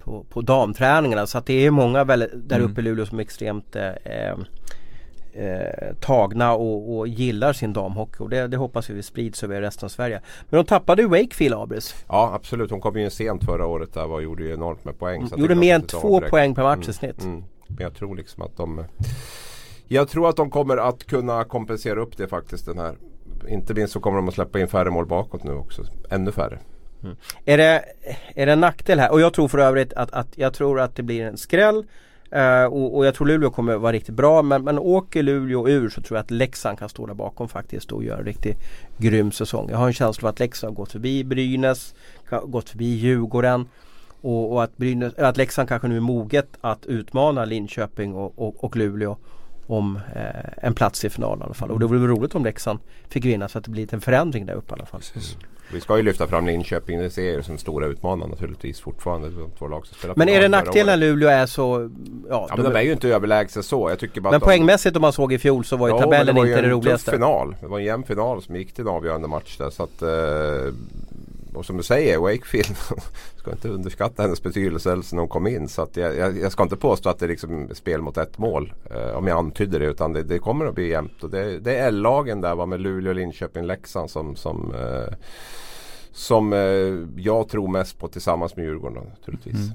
på, på damträningarna så att det är många väl där mm. uppe i Luleå som är extremt eh, eh tagna och, och, gillar sin damhockey och det, det hoppas vi sprids över resten av Sverige. Men de tappade ju Wakefield Abris. Ja absolut, hon kom ju in sent förra året där och gjorde ju enormt med poäng. Så gjorde mer än två poäng per match mm, i snitt. Mm. Men jag tror liksom att de Jag tror att de kommer att kunna kompensera upp det faktiskt den här Inte minst så kommer de att släppa in färre mål bakåt nu också. Ännu färre. Mm. Är, det, är det en nackdel här? Och jag tror för övrigt att, att jag tror att det blir en skräll Uh, och, och, jag tror Luleå kommer vara riktigt bra men, men åker Luleå ur så tror jag att Leksand kan stå där bakom faktiskt och göra en riktigt grym säsong. Jag har en känsla av att Leksand har gått förbi Brynäs, gått förbi Djurgården och, och att, Brynäs, att Leksand kanske nu är moget att utmana Linköping och, och, och Luleå om eh, en plats i finalen i alla fall. Och det vore roligt om Leksand fick vinna så att det blir en förändring där uppe i alla fall. Precis. Vi ska ju lyfta fram Linköping. Det ser jag som stora utmanare naturligtvis fortfarande. De två lag som spelar men är det nackdel när Luleå är så... Ja, ja men de är ju inte överlägsna så. Jag tycker bara men poängmässigt om man såg i fjol så var ju ja, tabellen inte det roligaste. Det var ju en tuff final. Det var en jämn final som gick till en avgörande match där. Så att, eh, och som du säger, Wakefield [laughs] ska inte underskatta hennes betydelse när hon kom in. Så att jag, jag, jag ska inte påstå att det är liksom spel mot ett mål. Eh, om jag antyder det. Utan det, det kommer att bli jämnt. Och det, det är L-lagen där va, med Luleå, Linköping, Leksand som, som, eh, som eh, jag tror mest på tillsammans med Djurgården naturligtvis. Mm.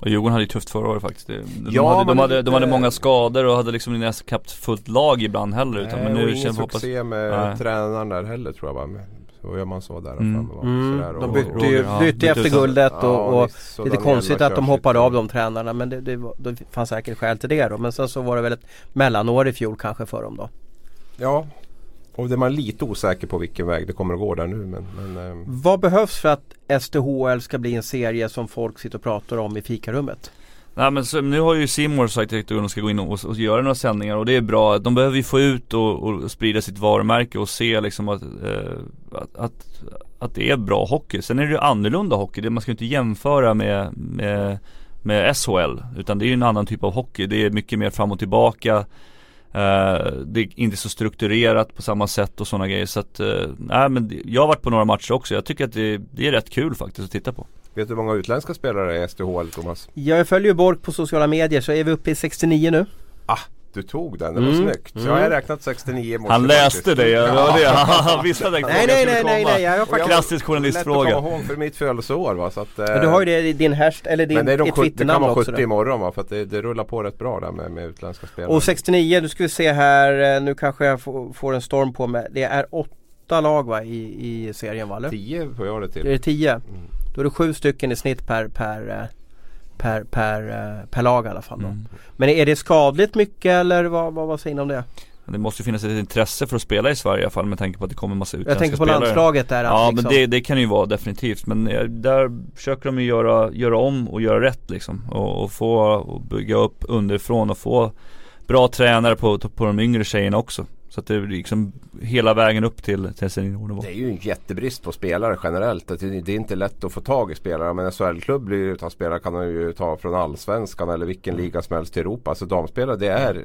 Och Djurgården hade ju tufft förra året faktiskt. De, ja, hade, de, hade, de hade många skador och hade liksom nästan knappt fullt lag ibland heller. Utan, Nej, men nu och ingen succé hoppas... med Nej. tränaren där heller tror jag va. Så gör man så där mm. framme. Mm. De bytte ju ja, bytte efter guldet och, och, och lite konstigt att de hoppade av de tränarna men det, det, det fanns säkert skäl till det då. Men sen så var det väl ett mellanår i fjol kanske för dem då. Ja, och det är man lite osäker på vilken väg det kommer att gå där nu. Men, men, eh. Vad behövs för att SDHL ska bli en serie som folk sitter och pratar om i fikarummet? Nej men så, nu har ju Simor sagt att de ska gå in och, och, göra några sändningar och det är bra. De behöver ju få ut och, och sprida sitt varumärke och se liksom att, eh, att, att, att, det är bra hockey. Sen är det ju annorlunda hockey. Det, man ska ju inte jämföra med, med med SHL Utan det är ju en annan typ av hockey, det är mycket mer fram och tillbaka uh, Det är inte så strukturerat på samma sätt och sådana grejer så att, uh, nej men jag har varit på några matcher också, jag tycker att det, det är rätt kul faktiskt att titta på Vet du hur många utländska spelare är i SDHL Thomas? Jag följer Bork på sociala medier så är vi uppe i 69 nu. Ah, du tog den, det var Mm. snyggt. Så jag har räknat 69 i morse Han läste det, ja, det det, [laughs] han visste att den Nej, nej, nej, nej, nej, jag har faktiskt... Klassisk Lätt att journalistfråga komma ihåg för mitt födelseår va. Så att, eh, du har ju det i din hashtag, eller din, men det är de ditt 70, det kan vara också. 70 Då. imorgon va. För att det, det rullar på rätt bra där med, med utländska spelare. Och 69, du ska vi se här, eh, nu kanske jag får, en storm på mig. Det är åtta lag va i, i serien va? Eller? 10 får jag det till. Är det tio? Mm. Då är det sju stycken i snitt per, per, eh, per, per, eh, per lag i alla fall då. Mm. Men är det skadligt mycket eller vad, vad, vad säger ni om det? Det måste ju finnas ett intresse för att spela i Sverige i alla fall med tanke på att det kommer massa utländska Jag tänker på spelare. landslaget där Ja liksom, men det, det kan ju vara definitivt men eh, där försöker de ju göra, göra om och göra rätt liksom och, och få och bygga upp underifrån och få bra tränare på, på de yngre tjejerna också. Så att det är liksom hela vägen upp till, till seniornivå. Det är ju en jättebrist på spelare generellt. Att Det är inte lätt att få tag i spelare. Men en SHL-klubb blir ju utan spelare kan man ju ta från Allsvenskan eller vilken liga som helst i Europa. Alltså damspelare det är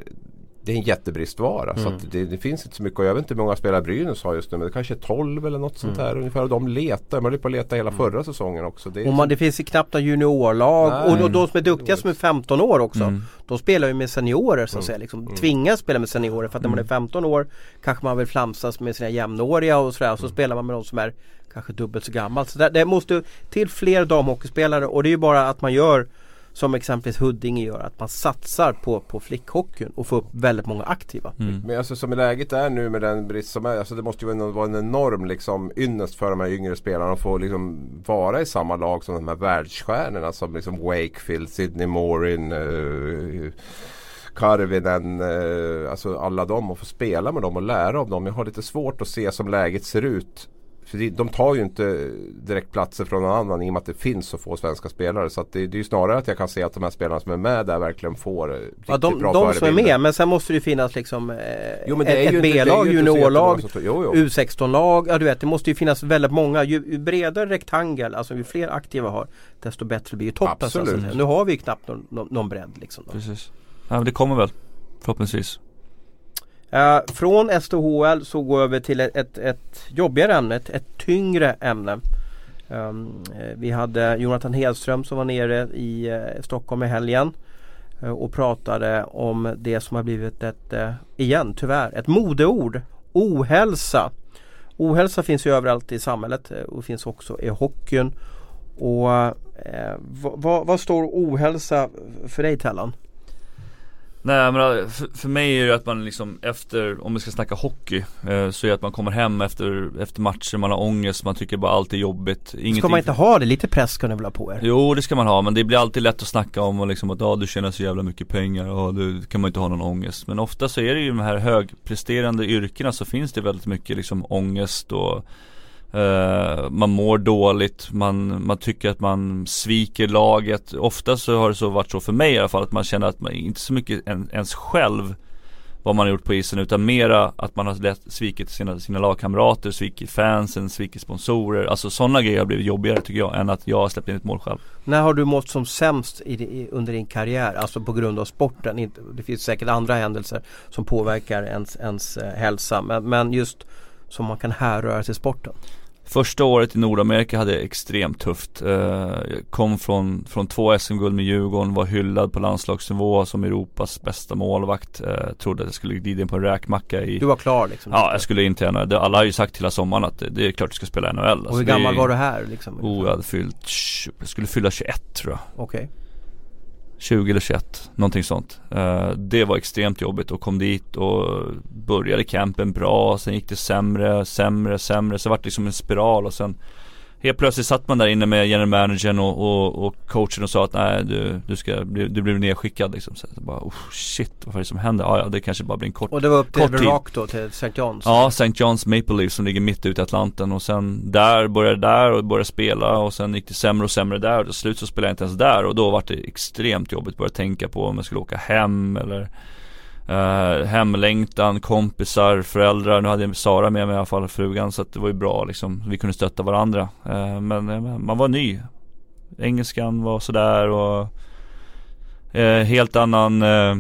det är en jättebristvara. Så att det, det finns inte så mycket. Och jag vet inte hur många spelare Brynäs har just nu. Men det kanske är 12 eller något sånt där ungefär. Och de letar. Man höll på att leta hela förra säsongen också. Det och man, det finns knappt några juniorlag Nej. och de, de som är duktiga som är 15 år också Mm. De spelar ju med seniorer så att säga liksom, Tvingas spela med seniorer för att när man är 15 år Kanske man vill flamsas med sina jämnåriga och sådär och så spelar man med de som är Kanske dubbelt så gammal. Så det, det måste till fler damhockeyspelare och det är ju bara att man gör Som exempelvis Huddinge gör att man satsar på, på flickhockeyn och får upp väldigt många aktiva. Mm. Men alltså som läget är nu med den brist som är. Alltså det måste ju vara en- vara en enorm liksom, ynnest för de här yngre spelarna att få liksom, vara i samma lag som de här världsstjärnorna som liksom Wakefield, Sidney Morin, uh, Karvinen, uh, alltså alla dem och få spela med dem och lära av dem. Jag har lite svårt att se som läget ser ut. För det- de tar ju inte direkt platser från någon annan i och med att det finns så få svenska spelare. Så att det, det är ju snarare att jag kan se att de här spelarna som är med där verkligen får eh, riktigt Ja, de, bra de som är med men sen måste det ju finnas liksom eh, Jo, men det är ett, ett B-lag, juniorlag, jättemånga som tror- jo, jo. U16-lag. Ja du vet det måste ju finnas väldigt många. Ju, ju bredare rektangel, alltså ju fler aktiva har desto bättre blir ju toppen. Absolut. Nu har vi ju knappt någon, någon, någon bredd liksom. Då. Precis. Ja men det kommer väl. Förhoppningsvis. Eh, från SDHL så går jag över till ett, ett, ett jobbigare ämne, ett, ett tyngre ämne. Um, vi hade Jonathan Hedström som var nere i uh, Stockholm i helgen uh, och pratade om det som har blivit ett, igen tyvärr, ett modeord. Ohälsa. Ohälsa finns ju överallt i samhället och finns också i hockeyn. Och vad, vad står ohälsa för dig Tellan? Nej men för, för mig är det att man liksom efter, om vi ska snacka hockey, eh, så är det att man kommer hem efter, efter matcher, man har ångest, man tycker bara allt är jobbigt. Ingenting Ska man inte ha det? Lite press ska ni väl ha på er? Jo det ska man ha men det blir alltid lätt att snacka om och liksom att ja du tjänar så jävla mycket pengar och du kan man inte ha någon ångest. Men ofta så är det ju de här högpresterande yrkena så finns det väldigt mycket liksom ångest och Eh, man mår dåligt, man, man tycker att man sviker laget. Ofta så har det så varit så för mig i alla fall att man känner att man inte så mycket en, ens själv vad man har gjort på isen utan mera att man har lätt svikit sina, sina lagkamrater, svikit fansen, svikit sponsorer. Alltså sådana grejer har blivit jobbigare tycker jag än att jag har släppt in ett mål själv. När har du mått som sämst i, i, under din karriär? Alltså på grund av sporten. Det finns säkert andra händelser som påverkar ens, ens eh, hälsa. Men, men just som man kan härröra till sporten. Första året i Nordamerika hade jag extremt tufft. Eh, Jag kom från, från två SM-guld med Djurgården, var hyllad på landslagsnivå som Europas bästa målvakt. Eh, Trodde att jag skulle glida in på en räkmacka i Du var klar liksom? Ja, jag skulle inträna. Det- Alla har ju sagt hela sommaren att det, är klart du ska spela NHL. Alltså, Och hur är gammal ju- var du här liksom? Oh, jag hade fyllt, jag skulle fylla 21 tror jag. Okej. 20 eller 21, någonting sånt. Eh, det var extremt jobbigt och kom dit och började campen bra, sen gick det sämre, sämre, sämre. Så vart det liksom en spiral och sen Helt plötsligt satt man där inne med general managern och, och, och coachen och sa att nej du, du ska, bli- du blir nedskickad liksom. Så bara oh, shit, vad är det som händer? Ja, ja det kanske bara blir en kort Och det var upp till. Rock då, till St. John's? Ja, St. John's Maple Leafs som ligger mitt ute i Atlanten och sen där började där och började spela och sen gick det sämre och sämre där och till slut så spelade jag inte ens där och då var det extremt jobbigt att börja tänka på om jag skulle åka hem eller uh, hemlängtan, kompisar, föräldrar. Nu hade jag Sara med mig i alla fall, frugan så det var ju bra liksom. Vi kunde stötta varandra. Eh, men eh, man var ny. Engelskan var sådär och eh, helt annan eh,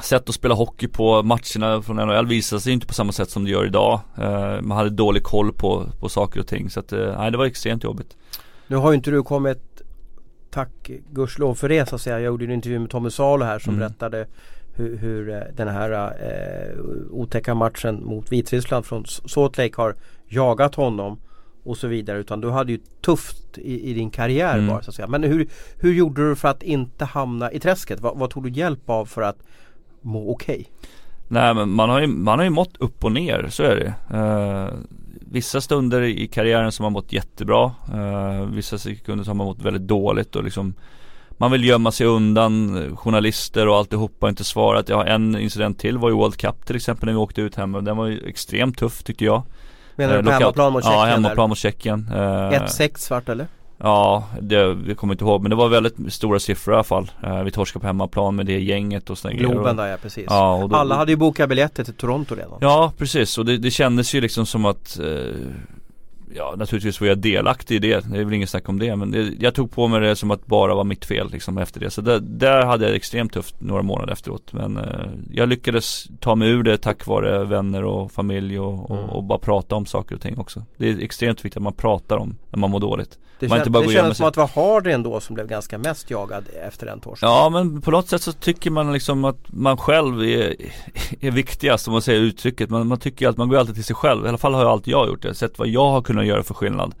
sätt att spela hockey på. Matcherna från NHL visade sig inte på samma sätt som det gör idag. Eh, man hade dålig koll på, på saker och ting så att, eh, nej det var extremt jobbigt. Nu har ju inte du kommit Tack gudskelov för det så att säga. Jag gjorde en intervju med Tommy Salo här som Mm. berättade hur, hur eh, den här eh, otäcka matchen mot Vitryssland från Salt Lake har jagat honom och så vidare. Utan du hade ju tufft i, i din karriär Mm. bara så att säga. Men hur, hur gjorde du för att inte hamna i träsket? Vad, vad tog du hjälp av för att må okej? Nej men man har ju, man har ju mått upp och ner, så är det. Eh, vissa stunder i karriären som har mått jättebra. Eh, vissa sekunder som har mått väldigt dåligt och liksom Man vill gömma sig undan eh, journalister och alltihopa och inte svarat. Jag har en incident till var ju World Cup till exempel när vi åkte ut hem den var ju extremt tuff tyckte jag. Menar du Eh, på hemmaplan mot Tjeckien? Ja, hemmaplan mot Tjeckien. Eh, 1-6 svart eller? Ja, det, det kommer inte ihåg men det var väldigt stora siffror i alla fall. Eh, vi torskade på hemmaplan med det gänget och grejer. Globen där ja, precis. Ja, då, Alla hade ju bokat biljetter till Toronto redan. Ja precis och det, det kändes ju liksom som att eh, Ja naturligtvis var jag delaktig i det, det är väl inget snack om det men det, jag tog på mig det som att bara var mitt fel liksom efter det Så där, där hade jag extremt tufft några månader efteråt men eh, jag lyckades ta mig ur det tack vare vänner och familj och, och, Mm. och bara prata om saker och ting också Det är extremt viktigt att man pratar om när man mår dåligt Det, Man kän- inte bara det kändes som att det var Hardy ändå som blev ganska mest jagad efter den torsken. Ja men på något sätt så tycker man liksom att man själv är, [laughs] är viktigast om man säger uttrycket. Man, man tycker att man går alltid till sig själv. I alla fall har jag alltid jag gjort det. Sett vad jag har kunnat göra för skillnad.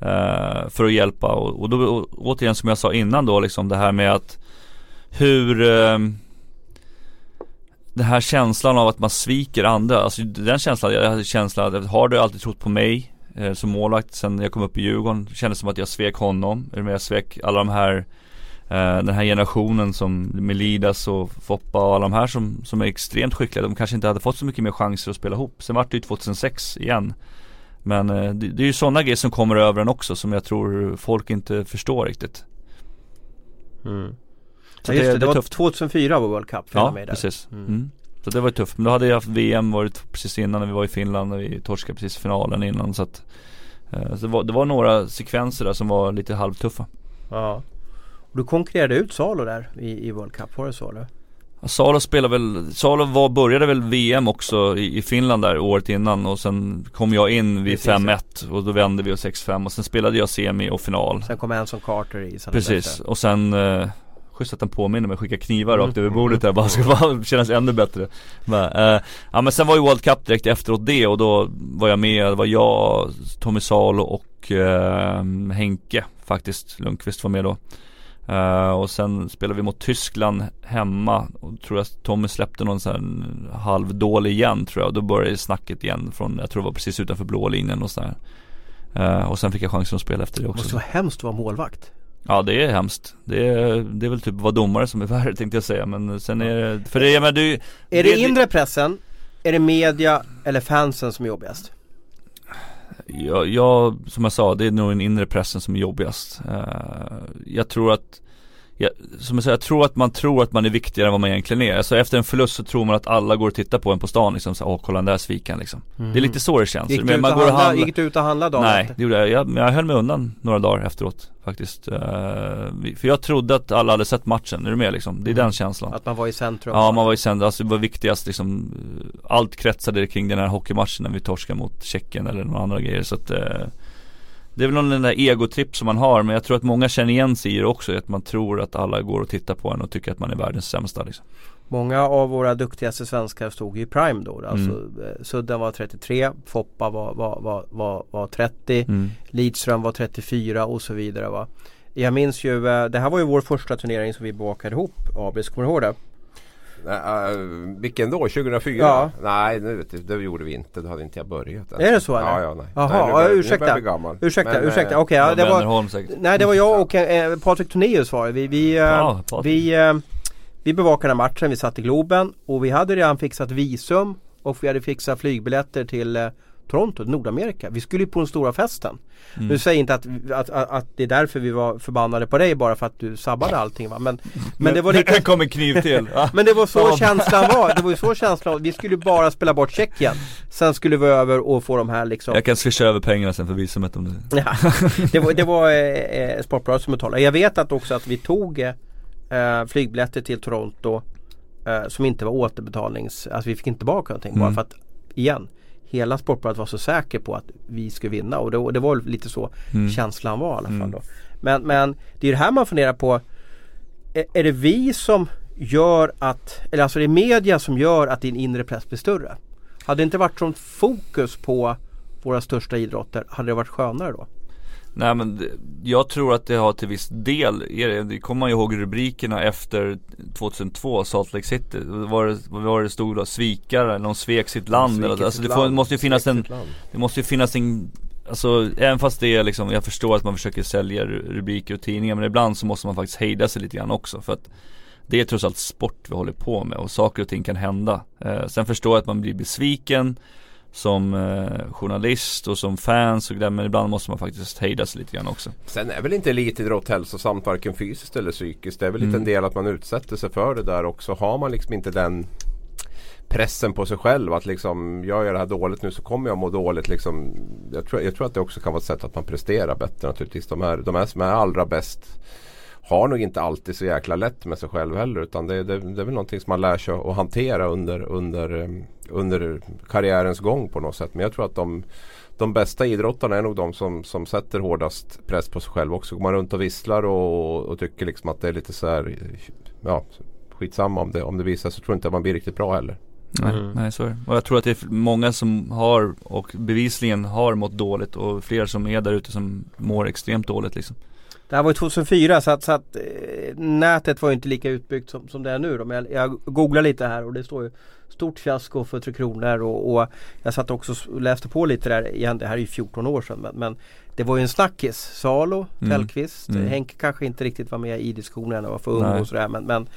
eh, för att hjälpa och, och då och, återigen som jag sa innan då liksom det här med att hur eh, den här känslan av att man sviker andra, alltså den känslan, jag hade känslan att har du alltid trott på mig eh, som målvakt sen jag kom upp i Djurgården, kändes som att jag svek honom, eller jag svek alla de här eh, den här generationen som Melidas och Foppa och alla de här som, som är extremt skickliga, de kanske inte hade fått så mycket mer chanser att spela ihop. Sen vart det ju 2006 igen. Men eh, det, det är ju sådana grejer som kommer över en också som jag tror folk inte förstår riktigt. Mm. Så Ja, just det, det, är var tufft. 2004 var World Cup Ja, mig där. precis. Mm. Mm. Så det var tufft. Men då hade jag haft VM varit precis innan när vi var i Finland, när vi torskade precis finalen innan. Så att eh, så det, var, det var några sekvenser där som var lite halvtuffa. Ja. Och du konkurrerade ut Salo där i, i World Cup, var det så eller? Salo spelade väl, Salo var, började väl VM också i, i Finland där året innan och sen kom jag in vid Precis, 5-1 och då vände vi och 6-5 och sen spelade jag semi och final. Sen kom Anson Carter i Precis, och sen eh, Schysst att han påminner mig skicka knivar Mm. rakt över bordet där bara, ska bara [laughs] kännas ännu bättre men, eh, Ja men sen var ju World Cup direkt efteråt det och då var jag med, det var jag, Tommy Salo och eh, Henke faktiskt, Lundqvist var med då Eh, och sen spelade vi mot Tyskland hemma och tror jag Tommy släppte någon sån här halvdålig igen tror jag. Då började snacket igen från, jag tror det var precis utanför blå linjen och sådär. Uh, och sen fick jag chansen att spela efter det Det måste också. vara hemskt att vara målvakt. Ja det är hemskt. Det är, det är väl typ att vara domare som är [laughs] värre tänkte jag säga. Men sen är det, för det, men du Är det inre pressen? Är det media eller fansen som är jobbigast? Jag, jag, som jag sa, det är nog den inre pressen som är jobbigast. Eh, jag tror att jag, som jag, sa, jag tror att man tror att man är viktigare än vad man egentligen är. Alltså efter en förlust så tror man att alla går och tittar på en på stan liksom, så, åh kolla den där sviken liksom. Det är lite så det känns. Gick du, Men ut man och handla, handlar- gick du ut och handla dagen Nej, det gjorde jag. jag. Jag höll mig undan några dagar efteråt faktiskt. Vi- för jag trodde att alla hade sett matchen, är du med liksom? Det är Mm. den känslan. Att man var i centrum? Ja man var ju sen, alltså det var viktigast liksom Allt kretsade kring den här hockeymatchen när vi torskade mot Tjeckien eller några andra grejer så att eh, Det är väl någon den där egotripp som man har men jag tror att många känner igen sig i det också Att man tror att alla går och tittar på en och tycker att man är världens sämsta liksom. Många av våra duktigaste svenskar stod i prime då. Alltså Mm. eh, Sudden var 33, Foppa var, var, var, var, var 30, Mm. Lidström var 34 och så vidare va. Jag minns ju, eh, det här var ju vår första turnering som vi bevakade ihop, Abris, kommer du ihåg det? Äh, vilken då? 2004? Ja. Nej, nu vet du, det gjorde vi inte. Då hade inte jag börjat. än. Är det så, eller? Ja, ja, nej. Jaha, nej, nu nu ursäkta. bli gammal. Ursäkta, Men, ursäkta, eh, okej ja, det var. Nej det var jag och eh, Patrik Tornéus var det. Vi, vi, eh, Ja, vi, eh, vi bevakade matchen, vi satt i Globen och vi hade redan fixat visum och vi hade fixat flygbiljetter till eh, Toronto, Nordamerika. Vi skulle ju på den stora festen. Mm. Nu säger jag inte att, att, att, att det är därför vi var förbannade på dig bara för att du sabbade [laughs] allting va. Men, men det var lite Det kom en kniv till. [laughs] Men det var så känslan var. Det var ju så [laughs] känslan var. Vi skulle bara spela bort Tjeckien. Sen skulle vi över och få de här liksom Jag kan swisha över pengarna sen för visumet om det Ja, det var, det var eh, eh, Sportbladet som betalade. Jag vet att också att vi tog eh, eh, flygbiljetter till Toronto eh, som inte var återbetalnings, alltså vi fick inte tillbaka någonting bara Mm. för att igen Hela Sportbladet var så säker på att vi skulle vinna och det, det var lite så Mm. känslan var i alla fall Mm. då. Men, men det är det här man funderar på är, är det vi som gör att, eller alltså det är media som gör att din inre press blir större? Hade det inte varit sånt fokus på våra största idrotter, hade det varit skönare då? Nej men jag tror att det har till viss del, är det, kommer man ju ihåg rubrikerna efter 2002, Salt Lake City. Var det, vad var det stod då? Svikare, eller de svek sitt land eller, Alltså det får, måste ju finnas en, det måste ju finnas en Alltså även fast det är liksom, jag förstår att man försöker sälja ru- rubriker och tidningar men ibland så måste man faktiskt hejda sig lite grann också för att Det är trots allt sport vi håller på med och saker och ting kan hända. Eh, sen förstår jag att man blir besviken som eh, journalist och som fans och där, men ibland måste man faktiskt hejda sig lite grann också. Sen är väl inte elitidrott hälsosamt varken fysiskt eller psykiskt. Det är väl lite Mm. en del att man utsätter sig för det där också. Har man liksom inte den pressen på sig själv att liksom jag gör det här dåligt nu så kommer jag må dåligt. Liksom, jag, tror, jag tror att det också kan vara ett sätt att man presterar bättre naturligtvis. De här, de här som är allra bäst har nog inte alltid så jäkla lätt med sig själv heller utan det, det, det är väl någonting som man lär sig att hantera under, under, eh, under karriärens gång på något sätt. Men jag tror att de, de bästa idrottarna är nog de som, som sätter hårdast press på sig själv också. Går man runt och visslar och, och tycker liksom att det är lite så här ja, skitsamma om det, om det visar så tror jag inte att man blir riktigt bra heller. Nej, Mm. nej så är det. Och jag tror att det är många som har och bevisligen har mått dåligt och fler som är där ute som mår extremt dåligt liksom. Det här var ju 2004 så att, så att eh, nätet var ju inte lika utbyggt som, som det är nu då. Men jag, jag googlar lite här och det står ju Stort fiasko för Tre Kronor och, och jag satt också och läste på lite där igen. Det här är ju 14 år sedan men, men det var ju en snackis. Salo, Mm. Tellqvist, Mm. Henke kanske inte riktigt var med i diskussionen och var för ung Nej. och sådär men, men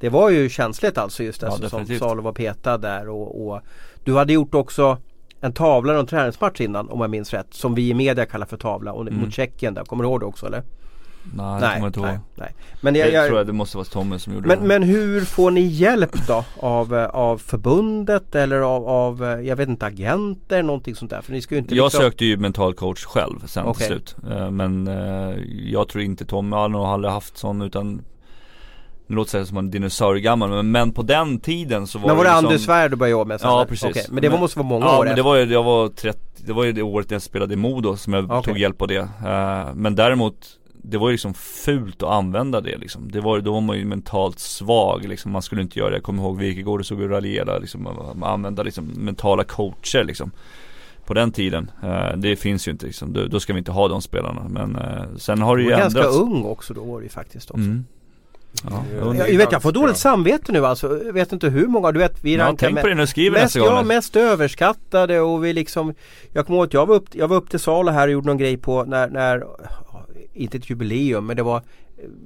det var ju känsligt alltså just Ja, det som definitivt. Salo var petad där och, och du hade gjort också en tavla och en träningsmatch innan om jag minns rätt som vi i media kallar för tavla och Mm. mot Tjeckien där. Kommer du ihåg det också eller? Nej, det jag inte nej, nej. Men, Jag, jag, tror jag, att det måste vara Tommy som gjorde men, det. men hur får ni hjälp då? Av, eh, av förbundet eller av, av, eh, jag vet inte, agenter någonting sånt där? För ni ska ju inte Jag liksom- sökte ju mental coach själv sen Okej. till slut. Eh, Men jag tror inte Tommy har nog aldrig haft sån utan Nu låter det som en dinosauriegammal men, men på den tiden så var Men var det liksom, Anders Svärd du började jobba med? Ja precis Okej, Men det var, måste vara många ja, år men det var ju, jag var 30, det var ju det året jag spelade i Modo som jag Okej. tog hjälp av det Eh, Men däremot Det var ju liksom fult att använda det liksom Det var då var man ju mentalt svag liksom, man skulle inte göra det Jag kommer ihåg Wikegård och såg och raljera liksom, man använda liksom mentala coacher liksom på den tiden. Eh, det finns ju inte liksom, då, då ska vi inte ha de spelarna. Men eh, sen har det Du ju var ganska ändrats. ung också då var det ju faktiskt också. Mm. Ja, Ja, jag Jag, vet jag får dåligt samvete nu alltså. Jag vet inte hur många, du vet vi ja, rankar tänk med- på det när du skriver Mest, nästa gång. ja, mest överskattade och vi liksom Jag kommer ihåg att jag var upp, jag var upp till Salo här och gjorde någon grej på när, när Inte ett jubileum men det var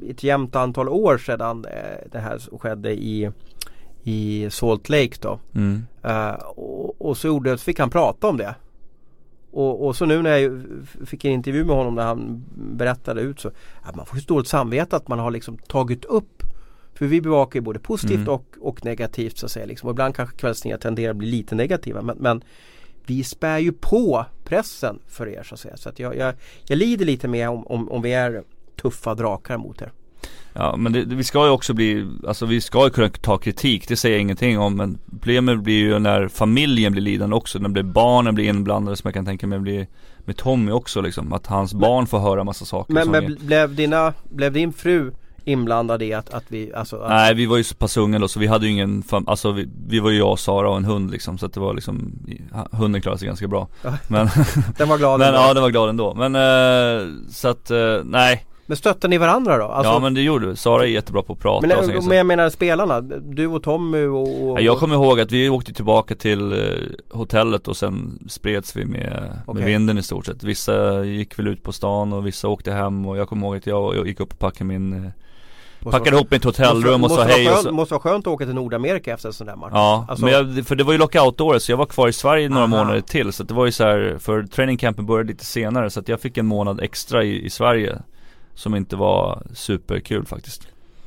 ett jämnt antal år sedan eh, det här skedde i I Salt Lake då Mm. Eh, och, och så, gjorde, så fick han prata om det och, och så nu när jag fick en intervju med honom där han berättade ut så att Man får ju dåligt samvete att man har liksom tagit upp För vi bevakar ju både positivt Mm. och, och negativt så att säga liksom. och ibland kanske kvällstidningar tenderar att bli lite negativa men, men Vi spär ju på pressen för er så att säga. Så att jag, jag, jag lider lite med om, om, om vi är tuffa drakar mot er. Ja men det, vi ska ju också bli, alltså vi ska ju kunna ta kritik, det säger jag ingenting om men Problemet blir ju när familjen blir lidande också, när blir barnen blir inblandade som jag kan tänka mig blir med Tommy också liksom, att hans barn får höra massa saker Men, men blev, dina, blev din fru inblandad i att, att vi alltså att, Nej vi var ju så pass unga då så vi hade ju ingen, fam- alltså vi, vi var ju jag och Sara och en hund liksom så att det var liksom Hunden klarade sig ganska bra. Men, [laughs] Den var glad men ändå. ja den var glad ändå Men eh, så att, eh, nej Men stöttar ni varandra då? Alltså, Ja men det gjorde vi, Sara är jättebra på att prata men, och så, men jag menar spelarna, du och Tommy och, och Ja, jag kommer ihåg att vi åkte tillbaka till eh, hotellet och sen spreds vi med, Okej. med vinden i stort sett Vissa gick väl ut på stan och vissa åkte hem och jag kommer ihåg att jag, jag gick upp och packade min eh, måste Packade vara- ihop mitt hotellrum och sa hej och så måste vara skönt att åka till Nordamerika efter en sån där match Ja, Alltså- men jag, för det var ju lockout-året så jag var kvar i Sverige några Aha. månader till Så det var ju så här, för training campen började lite senare så att jag fick en månad extra i, i Sverige Som inte var superkul faktiskt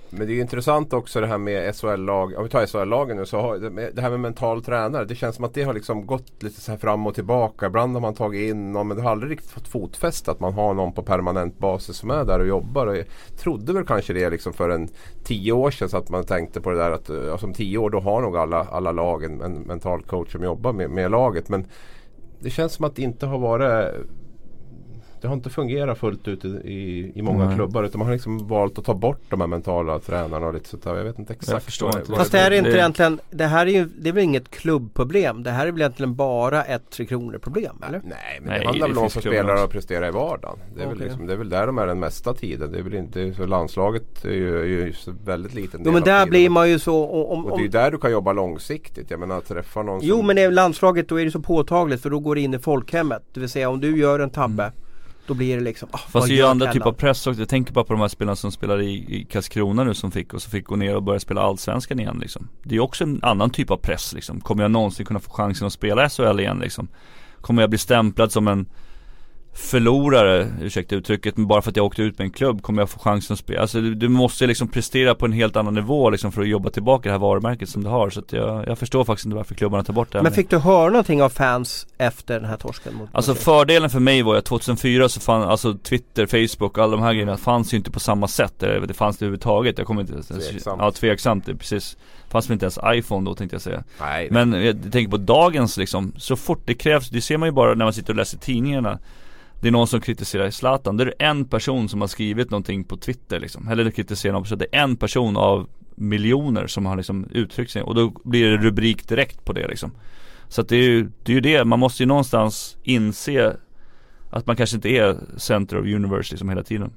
men det är ju intressant också det här med SHL-lag. Om vi tar SHL-lagen nu så har det här med mental tränare. Det känns som att det har liksom gått lite så här fram och tillbaka. Ibland har man tagit in någon men det har aldrig riktigt fått fotfäste att man har någon på permanent basis som är där och jobbar. Och jag trodde väl kanske det liksom för en tio år sedan så att man tänkte på det där att alltså om tio år då har nog alla, alla lag en, en mental coach som jobbar med, med laget. Men det känns som att det inte har varit det har inte fungerat fullt ut i, i många mm. klubbar utan man har liksom valt att ta bort de här mentala tränarna och lite sånt där. Jag vet inte exakt. Jag förstår inte. Fast det här är inte det... egentligen Det här är ju Det är väl inget klubbproblem. Det här är väl egentligen bara ett Tre Kronor problem eller? Nej men Nej, det handlar väl om som spelare att prestera i vardagen. Det är, okay. väl liksom, det är väl där de är den mesta tiden. Det är väl inte så landslaget är ju, är ju väldigt liten del Jo men där tiden. blir man ju så om, om, Och det är ju där du kan jobba långsiktigt. Jag menar träffa någon Jo som... men i landslaget då är det så påtagligt för då går det in i folkhemmet. Det vill säga om du gör en tabbe mm då blir det liksom, oh, Fast det är ju andra typer av press också. Jag tänker bara på de här spelarna som spelar i, i Karlskrona nu som fick och så fick gå ner och börja spela Allsvenskan igen liksom. Det är också en annan typ av press liksom. Kommer jag någonsin kunna få chansen att spela SHL igen liksom? Kommer jag bli stämplad som en förlorare, ursäkta uttrycket, men bara för att jag åkte ut med en klubb kommer jag få chansen att spela. Alltså du, du måste liksom prestera på en helt annan nivå liksom för att jobba tillbaka det här varumärket som du har. Så att jag, jag förstår faktiskt inte varför klubbarna tar bort det här. Men fick du höra någonting av fans efter den här torsken? Mot alltså fördelen för mig var ju att 2004 så fanns, alltså Twitter, Facebook, alla de här grejerna fanns ju inte på samma sätt. Det, det fanns det överhuvudtaget. Jag kommer inte Tveksamt. Ja, tveksamt, det, precis. Fanns väl inte ens iPhone då tänkte jag säga. Nej, Men jag tänker på dagens liksom, så fort det krävs, det ser man ju bara när man sitter och läser tidningarna det är någon som kritiserar Zlatan, då är det en person som har skrivit någonting på Twitter liksom. Eller kritiserar någon person, det är en person av miljoner som har liksom uttryckt sig och då blir det rubrik direkt på det liksom. Så att det är ju det, är ju det. man måste ju någonstans inse att man kanske inte är center of universe liksom hela tiden.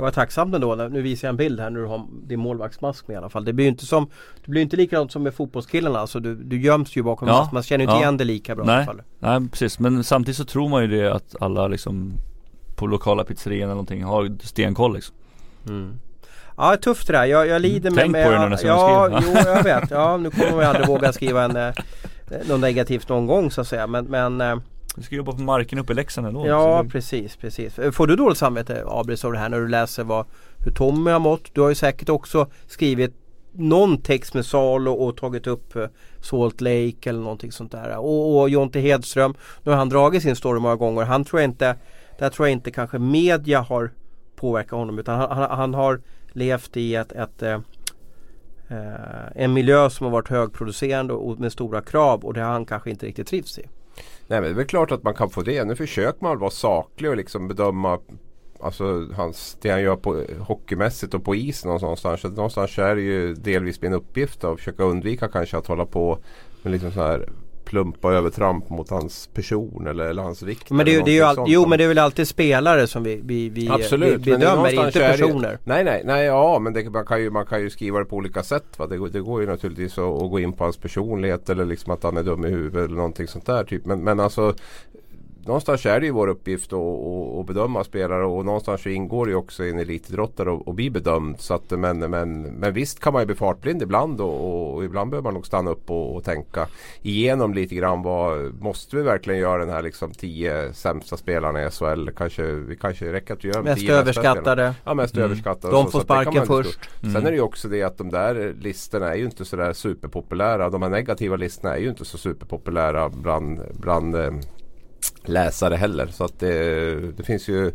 Jag var tacksam ändå. Nu visar jag en bild här när du har din målvaktsmask med i alla fall. Det blir ju inte som Det blir inte likadant som med fotbollskillarna. Alltså du, du göms ju bakom ja, Man känner inte ja. igen det lika bra Nej. i alla fall. Nej precis men samtidigt så tror man ju det att alla liksom På lokala pizzerian eller någonting har stenkoll liksom. Mm. Ja tufft det där. Jag, jag lider med Tänk med, på det nu när Ja, jo jag vet. [laughs] Ja nu kommer ju aldrig våga skriva en eh, Något negativt någon gång så att säga. Men, men eh, du ska jobba på marken uppe i Leksand ändå. Ja precis, precis. Får du dåligt samvete Abris av det här när du läser vad, hur Tommy har mått? Du har ju säkert också skrivit någon text med Salo och tagit upp eh, Salt Lake eller någonting sånt där. Och, och Jonte Hedström, nu har han dragit sin story många gånger. Han tror jag inte, där tror jag inte kanske media har påverkat honom utan han, han, han har levt i ett, ett eh, eh, en miljö som har varit högproducerande och med stora krav och det har han kanske inte riktigt trivts i. Nej men det är väl klart att man kan få det. Nu försöker man vara saklig och liksom bedöma Alltså hans, det han gör på, hockeymässigt och på isen någonstans. Så någonstans är det ju delvis min uppgift att försöka undvika kanske att hålla på med liksom så här plumpa övertramp mot hans person eller, eller hans vikt. Men det, det är ju all, jo men det är väl alltid spelare som vi, vi, vi, Absolut, vi bedömer, inte personer. Det, nej nej, nej ja men det, man, kan ju, man kan ju skriva det på olika sätt. Va? Det, det går ju naturligtvis att, att, gå in på hans personlighet eller liksom att han är dum i huvudet eller någonting sånt där. Typ. Men, men alltså någonstans är det ju vår uppgift att, bedöma spelare och någonstans ingår det ju också i en elitidrottare att bli bedömd. Så att, men, men, men visst kan man ju bli fartblind ibland och, och ibland behöver man nog stanna upp och, och, tänka igenom lite grann. Vad, måste vi verkligen göra den här liksom tio sämsta spelarna i SHL? Kanske, vi kanske räcker att göra Mest överskattade. Ja mest mm. överskattade. De får sparken först. Mm. Sen är det ju också det att de där listorna är ju inte sådär superpopulära. De här negativa listorna är ju inte så superpopulära bland, bland eh, läsare heller. Så att det, det finns ju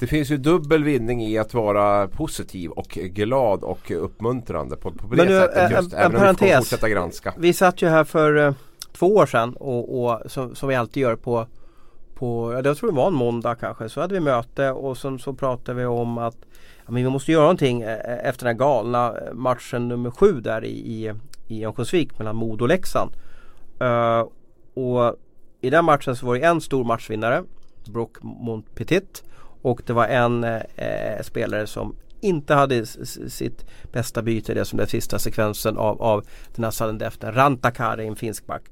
det finns ju dubbel vinning i att vara positiv och glad och uppmuntrande på, på det nu, sättet. Just, en, även en parentes, om vi får fortsätta granska. Vi satt ju här för uh, två år sedan och, och som, som, vi alltid gör på, på jag tror det var en måndag kanske. Så hade vi möte och sen så pratade vi om att ja, men vi måste göra någonting eh, efter den här galna matchen nummer sju där i, i, i Örnsköldsvik mellan Modo och Leksand. Uh, och i den matchen så var det en stor matchvinnare, Brock Montpetit. Och det var en eh, spelare som inte hade sitt bästa byte, det som den sista sekvensen av, av den här sudden death, Rantakari, en finsk back.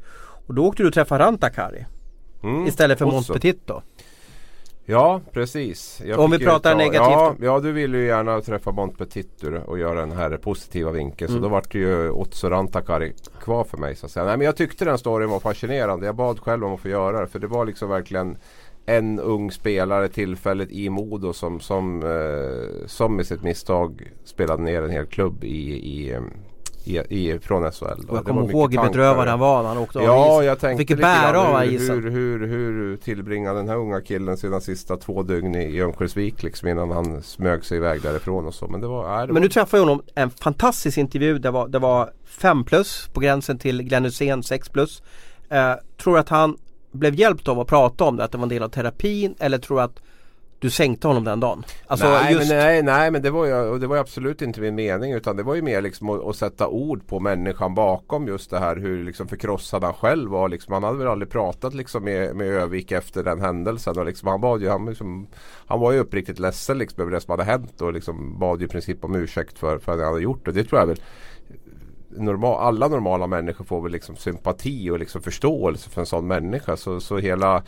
Och då åkte du och träffade Rantakari. Mm, istället för Montpetit då. Ja precis. Jag Om vi pratar ta, negativt. Ja, ja, du vill ju gärna träffa Montpetit och göra den här positiva vinkeln. Mm. Så då vart det ju Otso Rantakari kvar för mig. Så att säga. Nej, men jag tyckte den storyn var fascinerande. Jag bad själv om att få göra det. För det var liksom verkligen en ung spelare tillfälligt i Modo som, som, eh, som med sitt misstag spelade ner en hel klubb i, i, i, i, från SHL. Och jag kommer ihåg hur bedrövad han var när han åkte Ja, av jag tänkte Fick bära av hur, isen. hur, hur, hur tillbringade den här unga killen sina sista två dygn i Örnsköldsvik liksom innan han smög sig iväg därifrån och så. Men det var, nej, det Men var nu träffade jag honom, en fantastisk intervju. Det var, det var 5 plus på gränsen till Glenn Hysén 6 plus. Eh, tror att han blev hjälpt av att prata om det, att det var en del av terapin eller tror att du sänkte honom den dagen? Alltså nej, just, men nej, nej men det var, ju, det var absolut inte min mening utan det var ju mer liksom att, att sätta ord på människan bakom just det här hur liksom förkrossad han själv var. Liksom, han hade väl aldrig pratat liksom med, med Övik efter den händelsen. Och liksom, han, bad ju, han, liksom, han var ju uppriktigt ledsen liksom, över det som hade hänt och liksom bad ju i princip om ursäkt för, för det han hade gjort. Och det tror jag väl normal, alla normala människor får väl liksom sympati och liksom förståelse för en sån människa. Så, så hela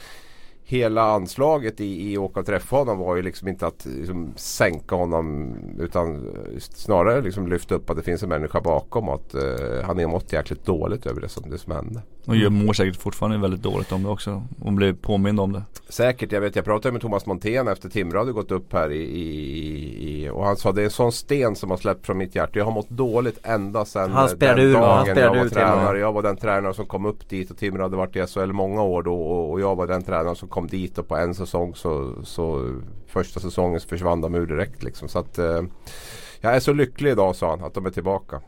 Hela anslaget i, i åka och träffa honom var ju liksom inte att liksom, sänka honom utan snarare liksom lyfta upp att det finns en människa bakom och att eh, han är mått jäkligt dåligt över det som, det som hände. Och jag mår säkert fortfarande väldigt dåligt om det också. Och blir påmind om det. Säkert, jag vet jag pratade med Thomas Montén efter Timrå hade gått upp här i, i, i, och han sa det är en sån sten som har släppt från mitt hjärta. Jag har mått dåligt ända sedan Han den ur, dagen han jag var Timrå. tränare. Jag var den tränare som kom upp dit och Timrå hade varit i SHL många år då och, och jag var den tränaren som kom dit och på en säsong så, så första säsongen så försvann de ur direkt liksom. Så att eh, jag är så lycklig idag sa han att de är tillbaka.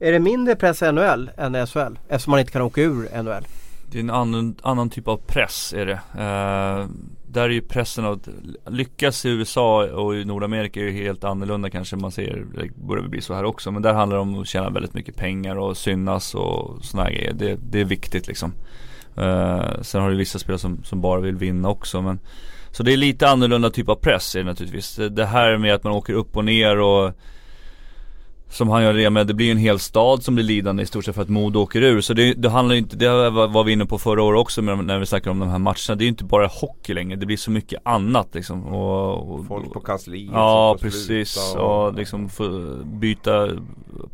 Är det mindre press i NHL än i SHL? Eftersom man inte kan åka ur NHL. Det är en annan, annan typ av press är det. Eh, där är ju pressen att lyckas i USA och i Nordamerika är ju helt annorlunda kanske man ser, det börjar bli så här också. Men där handlar det om att tjäna väldigt mycket pengar och synas och sådana grejer. Det, det är viktigt liksom. Eh, sen har du vissa spelare som, som bara vill vinna också men Så det är lite annorlunda typ av press är det naturligtvis. Det, det här med att man åker upp och ner och som han gör det med, det blir ju en hel stad som blir lidande i stort sett för att Modo åker ur. Så det, det handlar inte, det var vi inne på förra året också när vi snackade om de här matcherna. Det är ju inte bara hockey längre, det blir så mycket annat liksom. Och, och, Folk på kansliet Ja precis, sluta och liksom byta,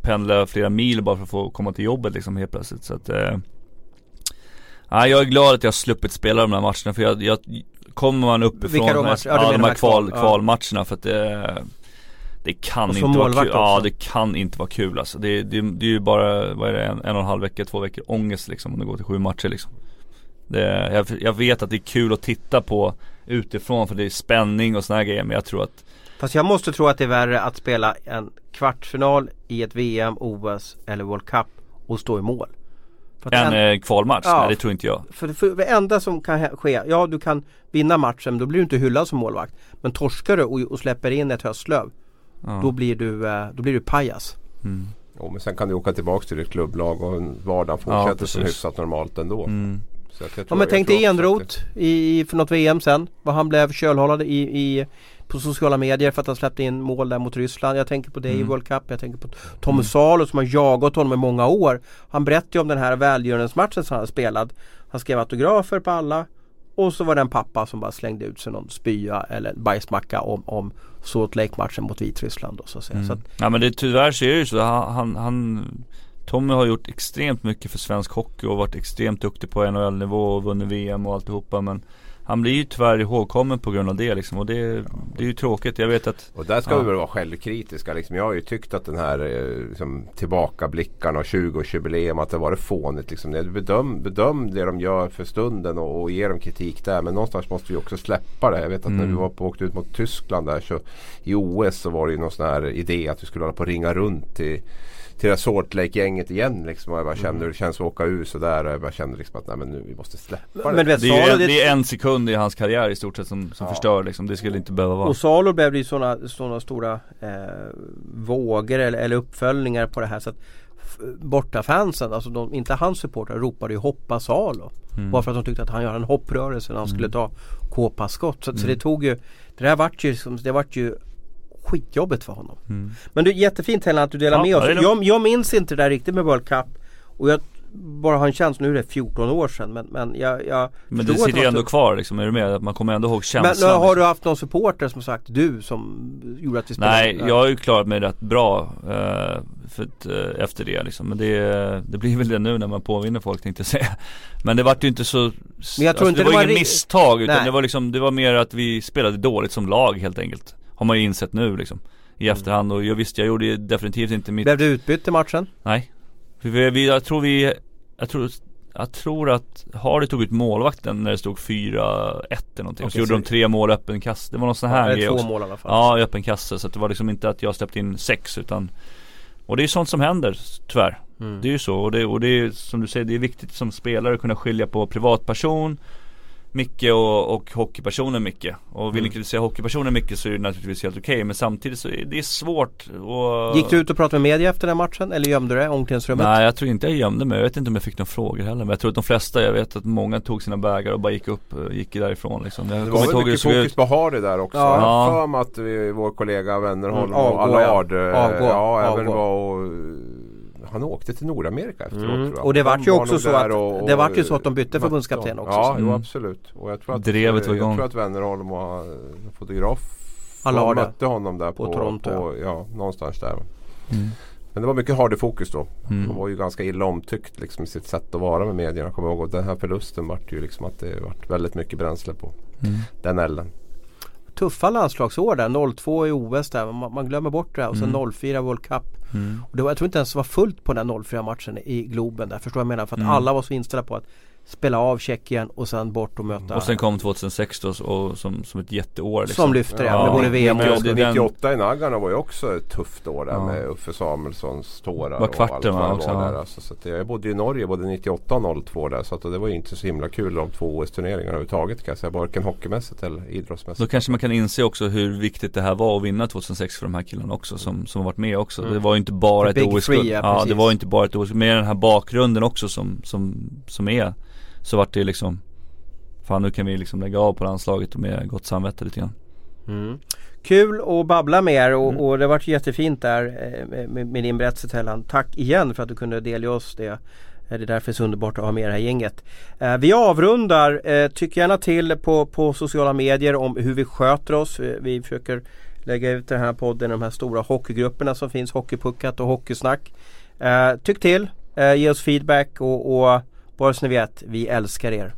pendla flera mil bara för att få komma till jobbet liksom helt plötsligt. Så att eh, jag är glad att jag har sluppit spela de här matcherna för jag, jag Kommer man uppifrån Vilka? Ja, ja, de här kval, ja. kvalmatcherna för att det Det kan inte vara kul, ja också. det kan inte vara kul alltså. det, det, det är ju bara, vad är det, en, en och en halv vecka, två veckor ångest liksom om det går till sju matcher liksom det, jag, jag vet att det är kul att titta på utifrån för det är spänning och såna här grejer men jag tror att Fast jag måste tro att det är värre att spela en kvartsfinal i ett VM, OS eller World Cup och stå i mål. En en- eh, kvalmatch, Ja. nej det tror inte jag För, för det enda som kan ske, ja du kan vinna matchen, då blir du inte hyllad som målvakt. Men torskar du och, och släpper in ett höstlöv, ja. då blir du, eh, då blir du pajas. mm. Jo, men sen kan du åka tillbaka till ditt klubblag och vardagen fortsätter precis. som hyfsat normalt ändå. Mm. Så att jag Ja men jag tänk dig Enroth i, i, för något VM sen. Vad han blev kölhållad i, i, på sociala medier för att han släppte in mål där mot Ryssland. Jag tänker på det i Mm. World Cup. Jag tänker på Tommy Salo som har jagat honom i många år. Han berättade ju om den här välgörenhetsmatchen som han spelat. Han skrev autografer på alla. Och så var det en pappa som bara slängde ut sig någon spya eller bajsmacka om, om Salt Lake-matchen mot Vitryssland. Då, så att säga. Mm. Så att, Ja men det, tyvärr så är det ju så, han, han, Tommy har gjort extremt mycket för svensk hockey och varit extremt duktig på NHL-nivå och vunnit VM och alltihopa men Han blir ju tyvärr ihågkommen på grund av det liksom och det, det är ju tråkigt. Jag vet att Och där ska Ja. vi väl vara självkritiska. Liksom. Jag har ju tyckt att den här eh, liksom, tillbakablickarna och 20-årsjubileum att det varit fånigt. Liksom. Bedöm, bedöm det de gör för stunden och, och ge dem kritik där. Men någonstans måste vi också släppa det. Jag vet att när vi Mm. var på åkte ut mot Tyskland där så i OS så var det ju någon sån här idé att vi skulle hålla på och ringa runt till till det här Salt Lake-gänget igen liksom. Och jag bara kände hur det känns att åka ur sådär. Och jag bara kände liksom att nej men nu vi måste släppa men det. vet, det är, Salo, en, det, det är en sekund i hans karriär i stort sett som, som Ja. förstör liksom. Det skulle inte behöva vara. Och Salo blev det ju sådana såna stora eh, vågor eller, eller uppföljningar på det här så att bortafansen, alltså de, inte hans supportrar ropade ju hoppa Salo. Mm. Bara för att de tyckte att han gör en hopprörelse när han skulle ta kåpaskott. Så, så Mm. det tog ju Det där vart ju, som- det vart ju skitjobbigt för honom. Mm. Men du jättefint Helena att du delar Ja, med oss. Jag, jag minns inte det där riktigt med World Cup. Och jag bara har en känsla, nu är det 14 år sedan men, men jag, jag Men det sitter ju var ändå kvar liksom, är du med? Man kommer ändå ihåg Men känslan nu, har liksom. du haft någon supporter som sagt du som gjorde att vi spelade? Nej, jag har ju klarat mig rätt bra eh, för att, eh, efter det liksom. Men det, det blir väl det nu när man påvinner folk tänkte jag säga. Men det vart ju inte så Men jag tror alltså, inte det var det var ingen ri- misstag utan Nej. det var liksom Det var mer att vi spelade dåligt som lag helt enkelt Har man ju insett nu liksom I Mm. efterhand och jag visste jag gjorde ju definitivt inte mitt Blev du utbytt i matchen? Nej vi, vi, Jag tror vi Jag tror jag tror att Hardy tog ut målvakten när det stod 4-1 eller någonting. och så gjorde de tre mål öppen kasse. Det var någon sån här Ja, grej två också. mål i alla fall. Ja, i öppen kasse. Så det var liksom inte att jag släppte in sex utan Och det är sånt som händer tyvärr. Mm. Det är ju så och det, och det är som du säger, det är viktigt som spelare att kunna skilja på privatperson Micke och, och hockeypersonen Micke. Och vill Mm. kritisera hockeypersonen Micke så är det naturligtvis helt okej men samtidigt så är det svårt och Gick du ut och pratade med media efter den matchen eller gömde du dig i omklädningsrummet? Nej jag tror inte jag gömde mig, jag vet inte om jag fick några frågor heller Men jag tror att de flesta, jag vet att många tog sina bägar och bara gick upp, eh, gick därifrån liksom Jag Det var väl mycket fokus ut på Hardy där också. Ja. Jag har för mig att vi, vår kollega Wennerholm Mm, och. Allard eh, ja, även var och, Han åkte till Nordamerika efteråt Mm. tror jag. Och det vart ju också så att- och- och det vart ju så att de bytte förbundskapten också, Ja, så. jo Mm. absolut. Och jag tror att, Drevet var jag igång. tror att Wennerholm och fotograf ja. mötte honom där på, På Toronto, på ja, någonstans där. Mm. Men det var mycket Hardy-fokus då. Mm. Han var ju ganska illa omtyckt liksom, i sitt sätt att vara med medierna. Jag kommer ihåg. Och den här förlusten vart ju liksom att det vart väldigt mycket bränsle på Mm. den elden. Tuffa landslagsår där, 02 i OS där, man, man glömmer bort det här och sen Mm. 04 World Cup. Mm. Och det var, jag tror inte ens det var fullt på den 04 matchen i Globen där, förstår jag menar? För att Mm. alla var så inställda på att spela av Tjeckien och sen bort och möta Och sen kom 2006 då och som, som ett jätteår liksom. Som lyfter det, Ja, med både VM och men Oscar. det- den- 98 i Naggarna var ju också ett tufft år där Ja. med Uffe Samuelssons tårar. Var och kvarten, allt va, det också, var ja. där. Alltså, så att jag bodde i Norge både 98 och 02 där. Så att det var ju inte så himla kul de två OS-turneringarna överhuvudtaget kan jag säga. Varken hockeymässigt eller Då idrottsmässigt. kanske man kan inse också hur viktigt det här var att vinna 2006 för de här killarna också som, som har varit med också. Mm. Det var ju inte bara The ett OS-guld. Ja, Ja, det var ju inte bara ett OS Med den här bakgrunden också som, som, som är Så vart det liksom Fan nu kan vi liksom lägga av på landslaget och med gott samvete lite grann. Mm. Kul att babbla med er och, Mm. och det varit jättefint där eh, med, med din berättelse Tellan. Tack igen för att du kunde delge oss det. Eh, Det är därför det är så underbart att ha med det här gänget. Eh, Vi avrundar. Tyck gärna till på, på sociala medier om hur vi sköter oss. Vi försöker lägga ut den här podden i de här stora hockeygrupperna som finns. Hockeypuckat och Hockeysnack. Tyck till. Ge oss feedback och, och bara så ni vet, vi älskar er.